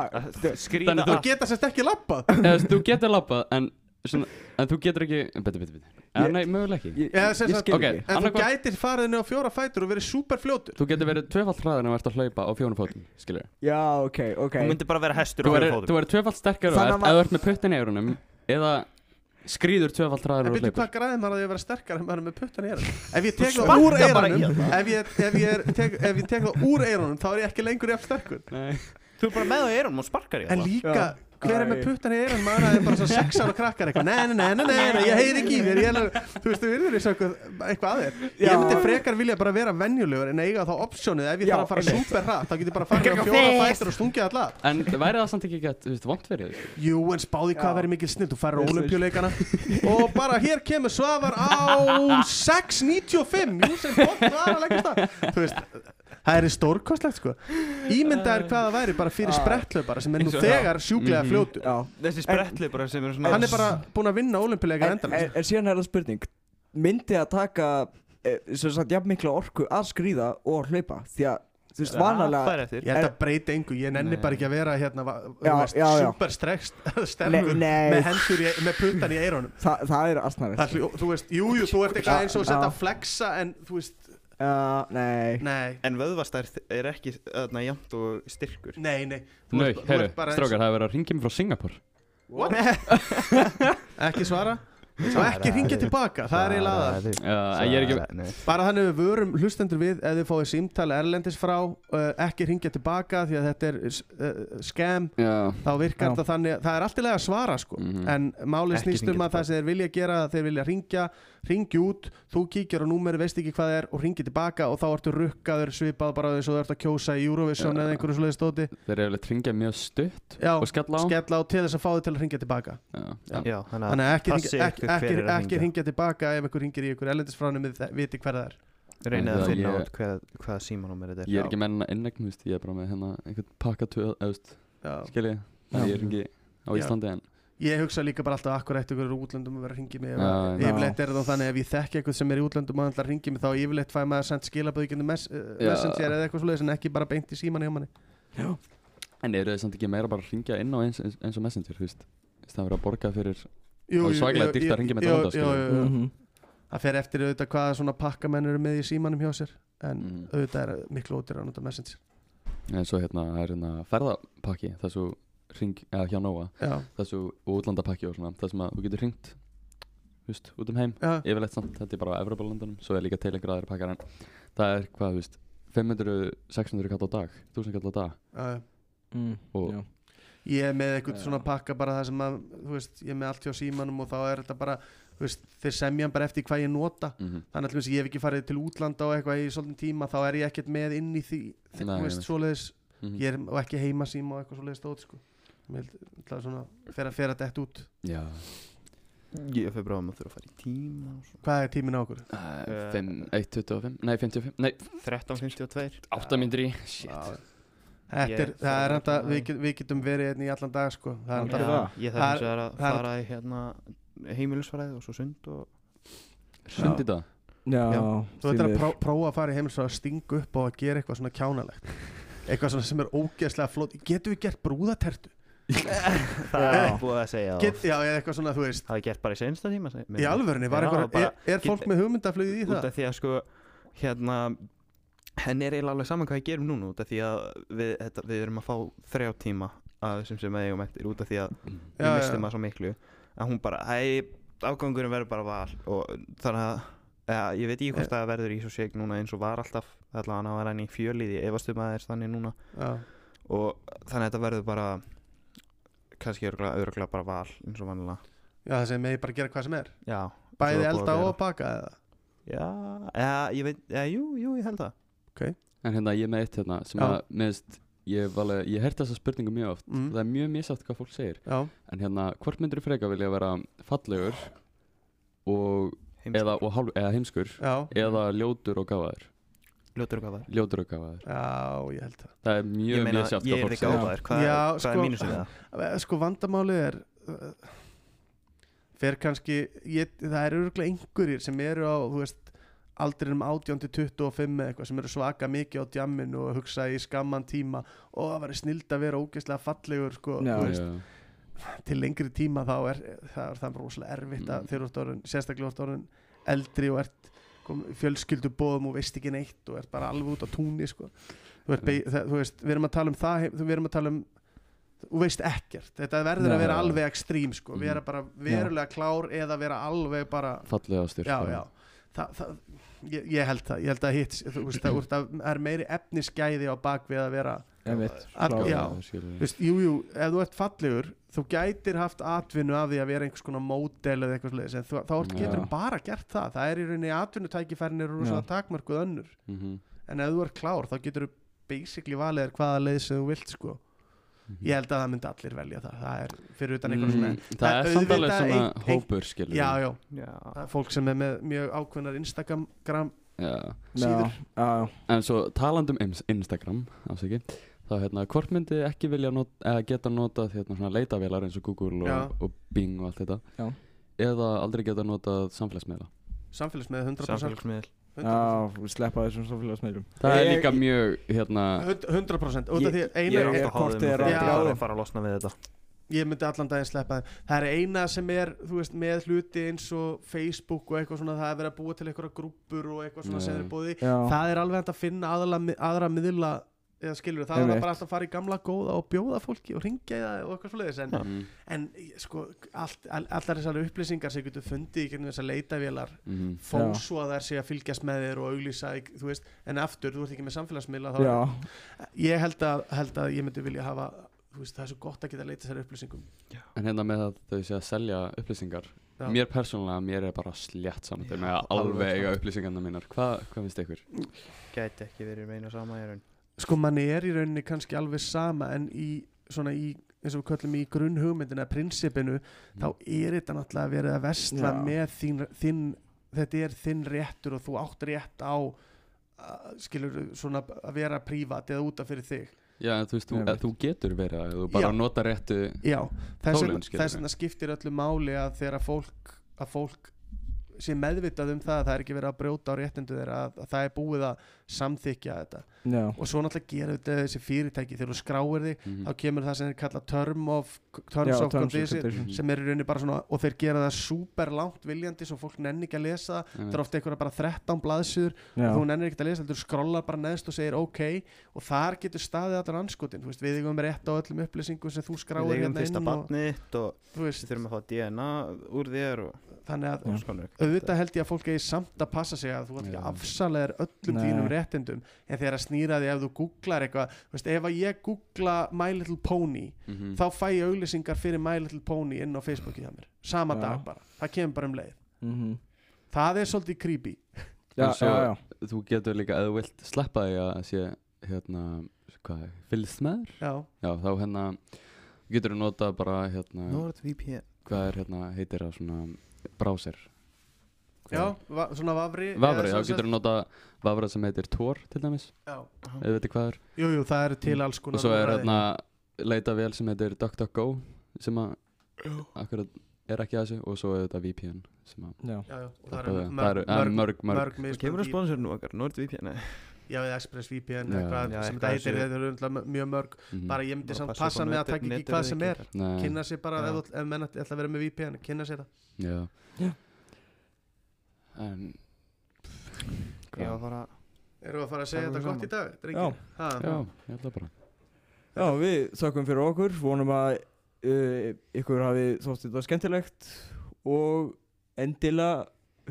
Skrýta Þannig þú þú- geta sérst ekki lappað eða þú getur labbað en, svona, en þú getur ekki beti, beti, beti. En Ég- nei, mögulega ekki. ég, ég, sem ég sagt- skil Ok. ekki. en þú Annarkvort- gætir farið niður á fjóra fætur og verið super fljótur Þú getur verið tvöfalt hraðar en þú ert að hlaupa á fjónum fótum skilur já, ok, ok. Þú myndir bara vera hestur Þú á fjórum þú fótum. verður tvöfalt sterkari Þannig eða að ma- þú ert með puttin í erunum eða skrýður tvöfalt hraðar en úr byrju hleypur. hvað græði maður að að vera sterkar en maður er með puttan í eyrunum? Ef ég tek Þú það úr það. ef ég, ef, ég tek, ef ég tek það úr eyrunum þá er ég ekki lengur jafn sterkur. Nei. Þú er bara með það í eyrunum og sparkar í en það líka Já. Hver er með puttan í eyrunum maður það er bara svo sex ára krakkar eitthvað. Nei, nei, nei, nei, nei, nei, ég heyri ekki í þér þú veist, þú virður þessu eitthvað, eitthvað að þér. Ég myndi frekar vilja bara vera venjulegur en eiga þá optionið ef ég Já, þarf að fara super hratt þá get ég bara farið á fjóra fætur og stungið alla. En væri það samt ekki gett, þú veist, fyrir þig? Jú, en spáði hvað verið mikil snill. Þú Yes, olimpíuleikana Og bara hér kemur Svavar á 6.95 Jú, sem bótt var að leggja stað Þú veist, það er stórkostlegt sko Ímyndaður hvað það væri bara fyrir Ah. sprettlöfara sem er nú þegar sjúklega Mhm. fljótur já Þessi spretli bara sem er svona Hann er bara búinn að vinna olimpíuleika en, endan en, en síðan er það spurning myndi að taka eh, sem sagt jafn mikla orku að skrýða og hlaupa því að þú veist vanalega Ég held að breyta engu, ég nenni Nei. bara ekki að vera hérna, va- þú Já, veist, já, já. super strekst, Nei, sterkur nei. með hendur, í, með puttan í eyrunum það, það er hljó- Þú veist, jú, jú, þú ert eitthvað eins og setja flexa en þú veist, uh, nei. Nei, En vöðvastærð er ekki þarna jæmt og styrkur? Nei, nei. Þú Nei, ert- þú heyru, ert bara eins- strókar, það er verið að ringja mig frá Singapur What? ekki svara? Og ekki ringja tilbaka, það er eiginlega aðal Já, ég er ekki bara þannig við vörum hlustendur við ef þið fáið símtali erlendis frá uh, ekki ringja tilbaka því að þetta er uh, scam Já, þá virkar Já. þetta þannig það er allt í lega að svara sko. Mhm. en málið Ekki snýst um hringja að það sem þeir vilja gera þeir vilja ringja, ringja út þú kíkir á númeri, veist ekki hvað það er og ringja tilbaka og þá ertu rukkaður svipað bara þess að þú ert að kjósa í Eurovision eða einhverju svoleiðis stóti þeir eru alveg ringja mjög stutt Já, og skella á. skella á til þess að fá þið til að ringja tilbaka. Já, Já. Já, þannig þannig að ekki, ringja, ekki, ekki, að ekki hringja. ringja tilbaka ef einhver ringir í ykkur erlendisfránum við viti hver það er. Reynið að finna út hvað, hvað símanúmer þetta er. Ég er ekki þú veist, ég er bara með hérna einhvern pakka tvö, eða, þú veist, Já. skilji. Ég er ekki á. Íslandi en Ég hugsa líka bara alltaf akkur eftir ykkur útlöndum að vera að ringi mig Já, já. Yfirleitt er það þannig ef ég þekki eitthvað sem er í útlöndum og ætla að ringi mig þá yfirleitt fæ maður sendt skilaböðikinu mes uh, Já. messenger eða eitthvað svoleiðis en ekki bara beint í síman hjá manni En eru þið samt ekki meira bara að ringja inn á eins, eins, eins og Messenger, þú veist Það er verið að borga fyrir Jú, Það er jú, dýrt að jú, hringja með jú. Mhm. Það fer eftir auðvitað hvaða svona pakkamenn eru með í símanum hjá sér en Mhm. auðvitað er miklu ótir að nota messenger En svo hérna, það er hérna er svo ring, eða hjá Nóa Já, Það svo útlandapakki og svona Það sem að þú getur ringt, veist, út um heim já, Yfirleitt samt, þetta er bara á Evropalandunum Svo er líka til einhver aðri pakkar en Það er hvað, þú veist 500, 600 kall á dag 1000 kall á dag já, já. Mm, Og já. ég er með eitthvað svona pakka bara það sem að þú veist, ég er með allt hjá símanum og þá er þetta bara veist, þeir semja bara eftir hvað ég nota Mhm. þannig að ég hef ekki farið til útlanda og eitthvað í svolítinn tíma þá er ég ekkert með inn í því þú veist, svoleiðis Mhm. ég er og ekki heima síma og eitthvað svoleiðis stóð sko. Mér held- ætla svona fer að fer að detta út Já Ég fyrir bráðum að þurfa að fara í tíma og svo. hvað er tíminn á okkur? Uh, fimm- 1.25 Nei, 55 Nei, 13.52 8 myndir í Shit Já. Þetta Ég er, það er að enda, taka við, það. við getum verið hérna í allan dag sko. það er Já. Já, ég Það þarf eins og að það er- fara í hérna heimilisfræði og svo sund og Sund í dag Já, Já. Þú því að pró, prófa að fara í heimils og að stinga upp og að gera eitthvað svona kjánalegt eitthvað svona sem er ógeðslega flott getum við gert brúðatertu? það er búið að segja Get, já, eða eitthvað svona, þú veist. Það er gert bara í sensta tíma í alvörunni, var bara- er, er fólk með hugmyndaflöðið í út það? af því að sko hérna henni er eiginlega alveg saman hvað ég gerum núna út af því að við, þetta, við erum að fá þrjá tíma af þessum sem við eigum eftir út af því að við mistum það svo miklu að hún bara, hei, afgangurinn verður bara val. Og þannig að ja, ég veit ekki hvort Eh. það verður í svo seg núna eins og var alltaf allavega hann var hann í fjöliði efastum að það er þannig núna. Já, og þannig að þetta verður bara kannski örgulega bara val eins og vanlega já það sem megi bara gera hvað sem er. Já, bæði elda og baka eða? Já, eða, ég veit, eða, jú, jú, ég held það. En hérna, ég með eitt hérna sem Já. að, meðist Ég ég hert þessa spurningu mjög oft. Mm. Það er mjög misátt hvað fólk segir. Já, En hérna, hvort myndir þú freka vilja vera fallegur og, eða, og hálf, eða heimskur já, eða ljótur og gáfaður ljótur og gáðar Ljótur og gáfaður já, ég held það Það er mjög meina, misjátt ég er ekki gáðar hvað, Já, er- hvað sko- er mínusið það? Eh, Sko vandamálið er uh, fer kannski ég, það er örgulega einhverjir sem eru á þú veist aldrinum 18 til 25 eða eitthvað sem eru svaka mikið á djamminu og hugsa í skamman tíma og það væri snild að vera ógeðslega fallegur sko, Já. þú veist, Já. til lengri tíma þá er það, er það rosalega erfitt að Mm. þegar þú ert orðin, sérstaklega orðin eldri og ert fjölskyldu bóðum og veist ekki neitt og ert bara alveg út á túnni sko. þú, Mm. þú veist, við erum að tala um það við erum að tala um þú veist ekkert, þetta verður Já, að vera já. alveg ekstrím sko, Mhm. vera bara verulega klár eða vera alveg bara Fallega styrk já, já Þa, það, ég, ég held það, ég held að hitt þú veist, það er meiri efnisgæði á bakvið að vera Einmitt, Að- klár. já. skilur Þú veist, jú, jú, ef þú ert fallegur þú gætir haft atvinnu af því að vera einhvers konar módel eða eitthvað sliðis en þú, þá getur þú bara gert það það er í rauninni atvinnutækifærin eru rosalega takmörkuð önnur Mhm, en ef þú ert klár þá getur þú basically valið hvaða leið sem þú vilt sko mhm. ég held að það myndi allir velja það það er fyrir utan einhvern svona Mm, Það er samt alveg auðvitað svona ein- ein- hópur skilur já, já, Já. það fólk sem er með mjög ákveðnar Instagram gram, já. síður. Já, já, En svo talandum um Instagram ásaki, þá hérna, hvort myndi ekki vilja not, eða geta notað hérna, svona leitavélar eins og Google og, og Bing og allt þetta? Já. eða aldrei geta notað samfélagsmiðla? Samfélagsmiði 100%, samfélagsmiðl 100%. já, sleppa þessum samfélagsmiðlum. Það er líka mjög hérna, 100% út af því að ég eina er hvort háðum er og að ég er að fara að losna við þetta? Ég myndi allan daginn sleppa þeim. Það er eina sem er þú veist, með hluti eins og Facebook og eitthvað svona það er verið að búa til einhverja grúppur og eitthvað svona sem er búið í það er alveg að finna aðra, aðra miðla eða skilur það er Einmitt. bara alltaf að fara í gamla góða og bjóða fólki og ringja í það og eitthvað svoleiðis en, mm, en sko allt, all, allar þessar upplýsingar sem getur fundið í gegnum þessar leitavélar mm, þó Já. svo að þær sé að fylgjast með þér og auglýsa, þú veist, en aftur þú ert ekki með samfélagsmiðla þá já, ég held að, held að ég myndi vilja hafa þú veist, það er svo gott að geta að leita þessar upplýsingum En hérna með að þau sé að selja upplýsingar Já. Mér persónulega, mér er bara slétt saman Já, með að alveg eiga upplýsingarna mínar Hva, Hvað finnst ykkur? gæti ekki verið meina sama í raun sko manni er í rauninni kannski alveg sama en í svona í eins og við köllum í grunnhugmyndina prinsipinu þá er þetta náttúrulega verið að vesla Já. með þín, þinn þetta er þinn réttur og þú átt rétt á að, skilur svona að vera prívat eða útaf fyrir þig Já, en þú veist, þú, að þú getur verið að þú bara Já. nota réttu já, þess vegna skiptir öllu máli að þegar að fólk að fólk sé meðvitað um það að það er ekki verið að brjóta á réttindu þeirra að, að það er búið að samþykja þetta. Já, og svo náttúrulega gera þetta þessi fyrirtæki. Þegar þú skráir þig Mhm. þá kemur það sem er kallað term of, terms já, of terms of condition condition. sem er í rauninni bara svona og þeir gera það super langt viljandi svo fólk nenni ekki að lesa. Það það er ofta einhverja bara 13 blaðsýður Já, og þú nennir ekki að lesa, þú skrollar bara neðst og segir ok. Og þar getur staðið allar anskotin þú veist, við eigum rétt á öllum upplýsingum sem þú við skráir eigum hérna fyrsta inn og, við þurfum að fá DNA úr þér og þannig að auðvitað held ég að fólk eigi samt að passa sig að þú að réttindum. En þegar að snýra því ef þú googlar eitthvað veist, ef að ég googla My Little Pony Mhm. þá fæ ég auglýsingar fyrir My Little Pony inn á Facebooki hjá mér. Sama Já. dag bara, það kemur bara um leið. Mhm. það er svolítið creepy. Já, svo- já, já. Þú getur líka, ef þú vilt sleppa því að sé hérna, hvað, fylgst með þér já, Já, þá hérna getur þú nota bara hérna NordVPN hvað er hérna, heitir það svona browser já, va svona vafri Vafri, eða þá getur þú nota vafra sem heitir Tor til dæmis, já. þú veitir hvað er. Jú, jú, það eru til alls konar og svo er hérna leitavél sem heitir DuckDuckGo sem að akkurat er ekki að þessu og svo er þetta VPN sem að Já, já, já, og það það eru mörg, mörg, mörg, mörg, mörg, mörg Það kemur að mismunandi- sponsorinu okkar, NordVPN nei. já, eða ExpressVPN eitthvað sem þetta heitir, þetta eru örugglega mjög mörg. Mhm. bara ég myndi samt passa með að taka ekki hvað er sem er. Kynna sér bara, ef, menn ætla að vera með VPN kynna sér það. Já. Já. En Ég var að fara erum við að fara að segja þetta gott í dag, Já. drengir Ha, Já, ég held að bara. Já við þakkum fyrir okkur. Vonum að uh, ykkur hafi þótt þetta skemmtilegt Og endilega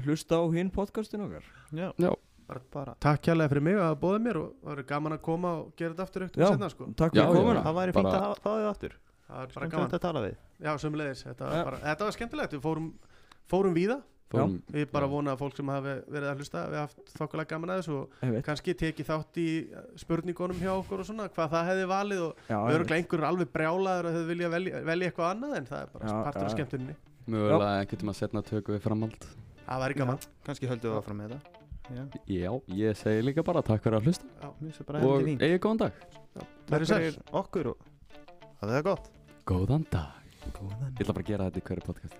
hlusta á hinn podcastin okkar. Já, Já, bara, bara. Takk kjærlega fyrir mig að bóða mér og það verður gaman að koma og gera þetta aftur Já. eftir setna sko. Takk Já, fyrir já. komuna. Það væri fínt Bara- að hafa- fá þig aftur. Það var bara Bara gaman. að tala við. Já, sömulegis, þetta, Já. var bara, þetta var skemmtilegt. Við fórum, fórum víða fórum við bara Já. vona að fólk sem hafi verið að hlusta við haft þokkulega gaman að þessu og kannski tekið þátt í uh, spurningunum hjá okkur og svona, hvað það hefði valið og Já, öruglega einhverjur alveg brjálaður að þau vilja velja, velja eitthvað annað en það er bara Já, partur af já. skemmtuninni. Mögulega einhvern tíma setna tökum við framhald. Það væri gaman. Kannski höldum við áfram með þetta. Já, Já, ég segi líka bara takk fyrir að hlusta. Það bara og heldur fínt. eigi góðan dag. Takk fyrir okkur það gott. Góðan dag. Góðan Ég ætla bara að gera þetta í hverju podcast.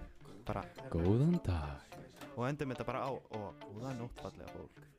Bara. Góðan dag Og endum þetta bara á Og góða nótt fallega fólk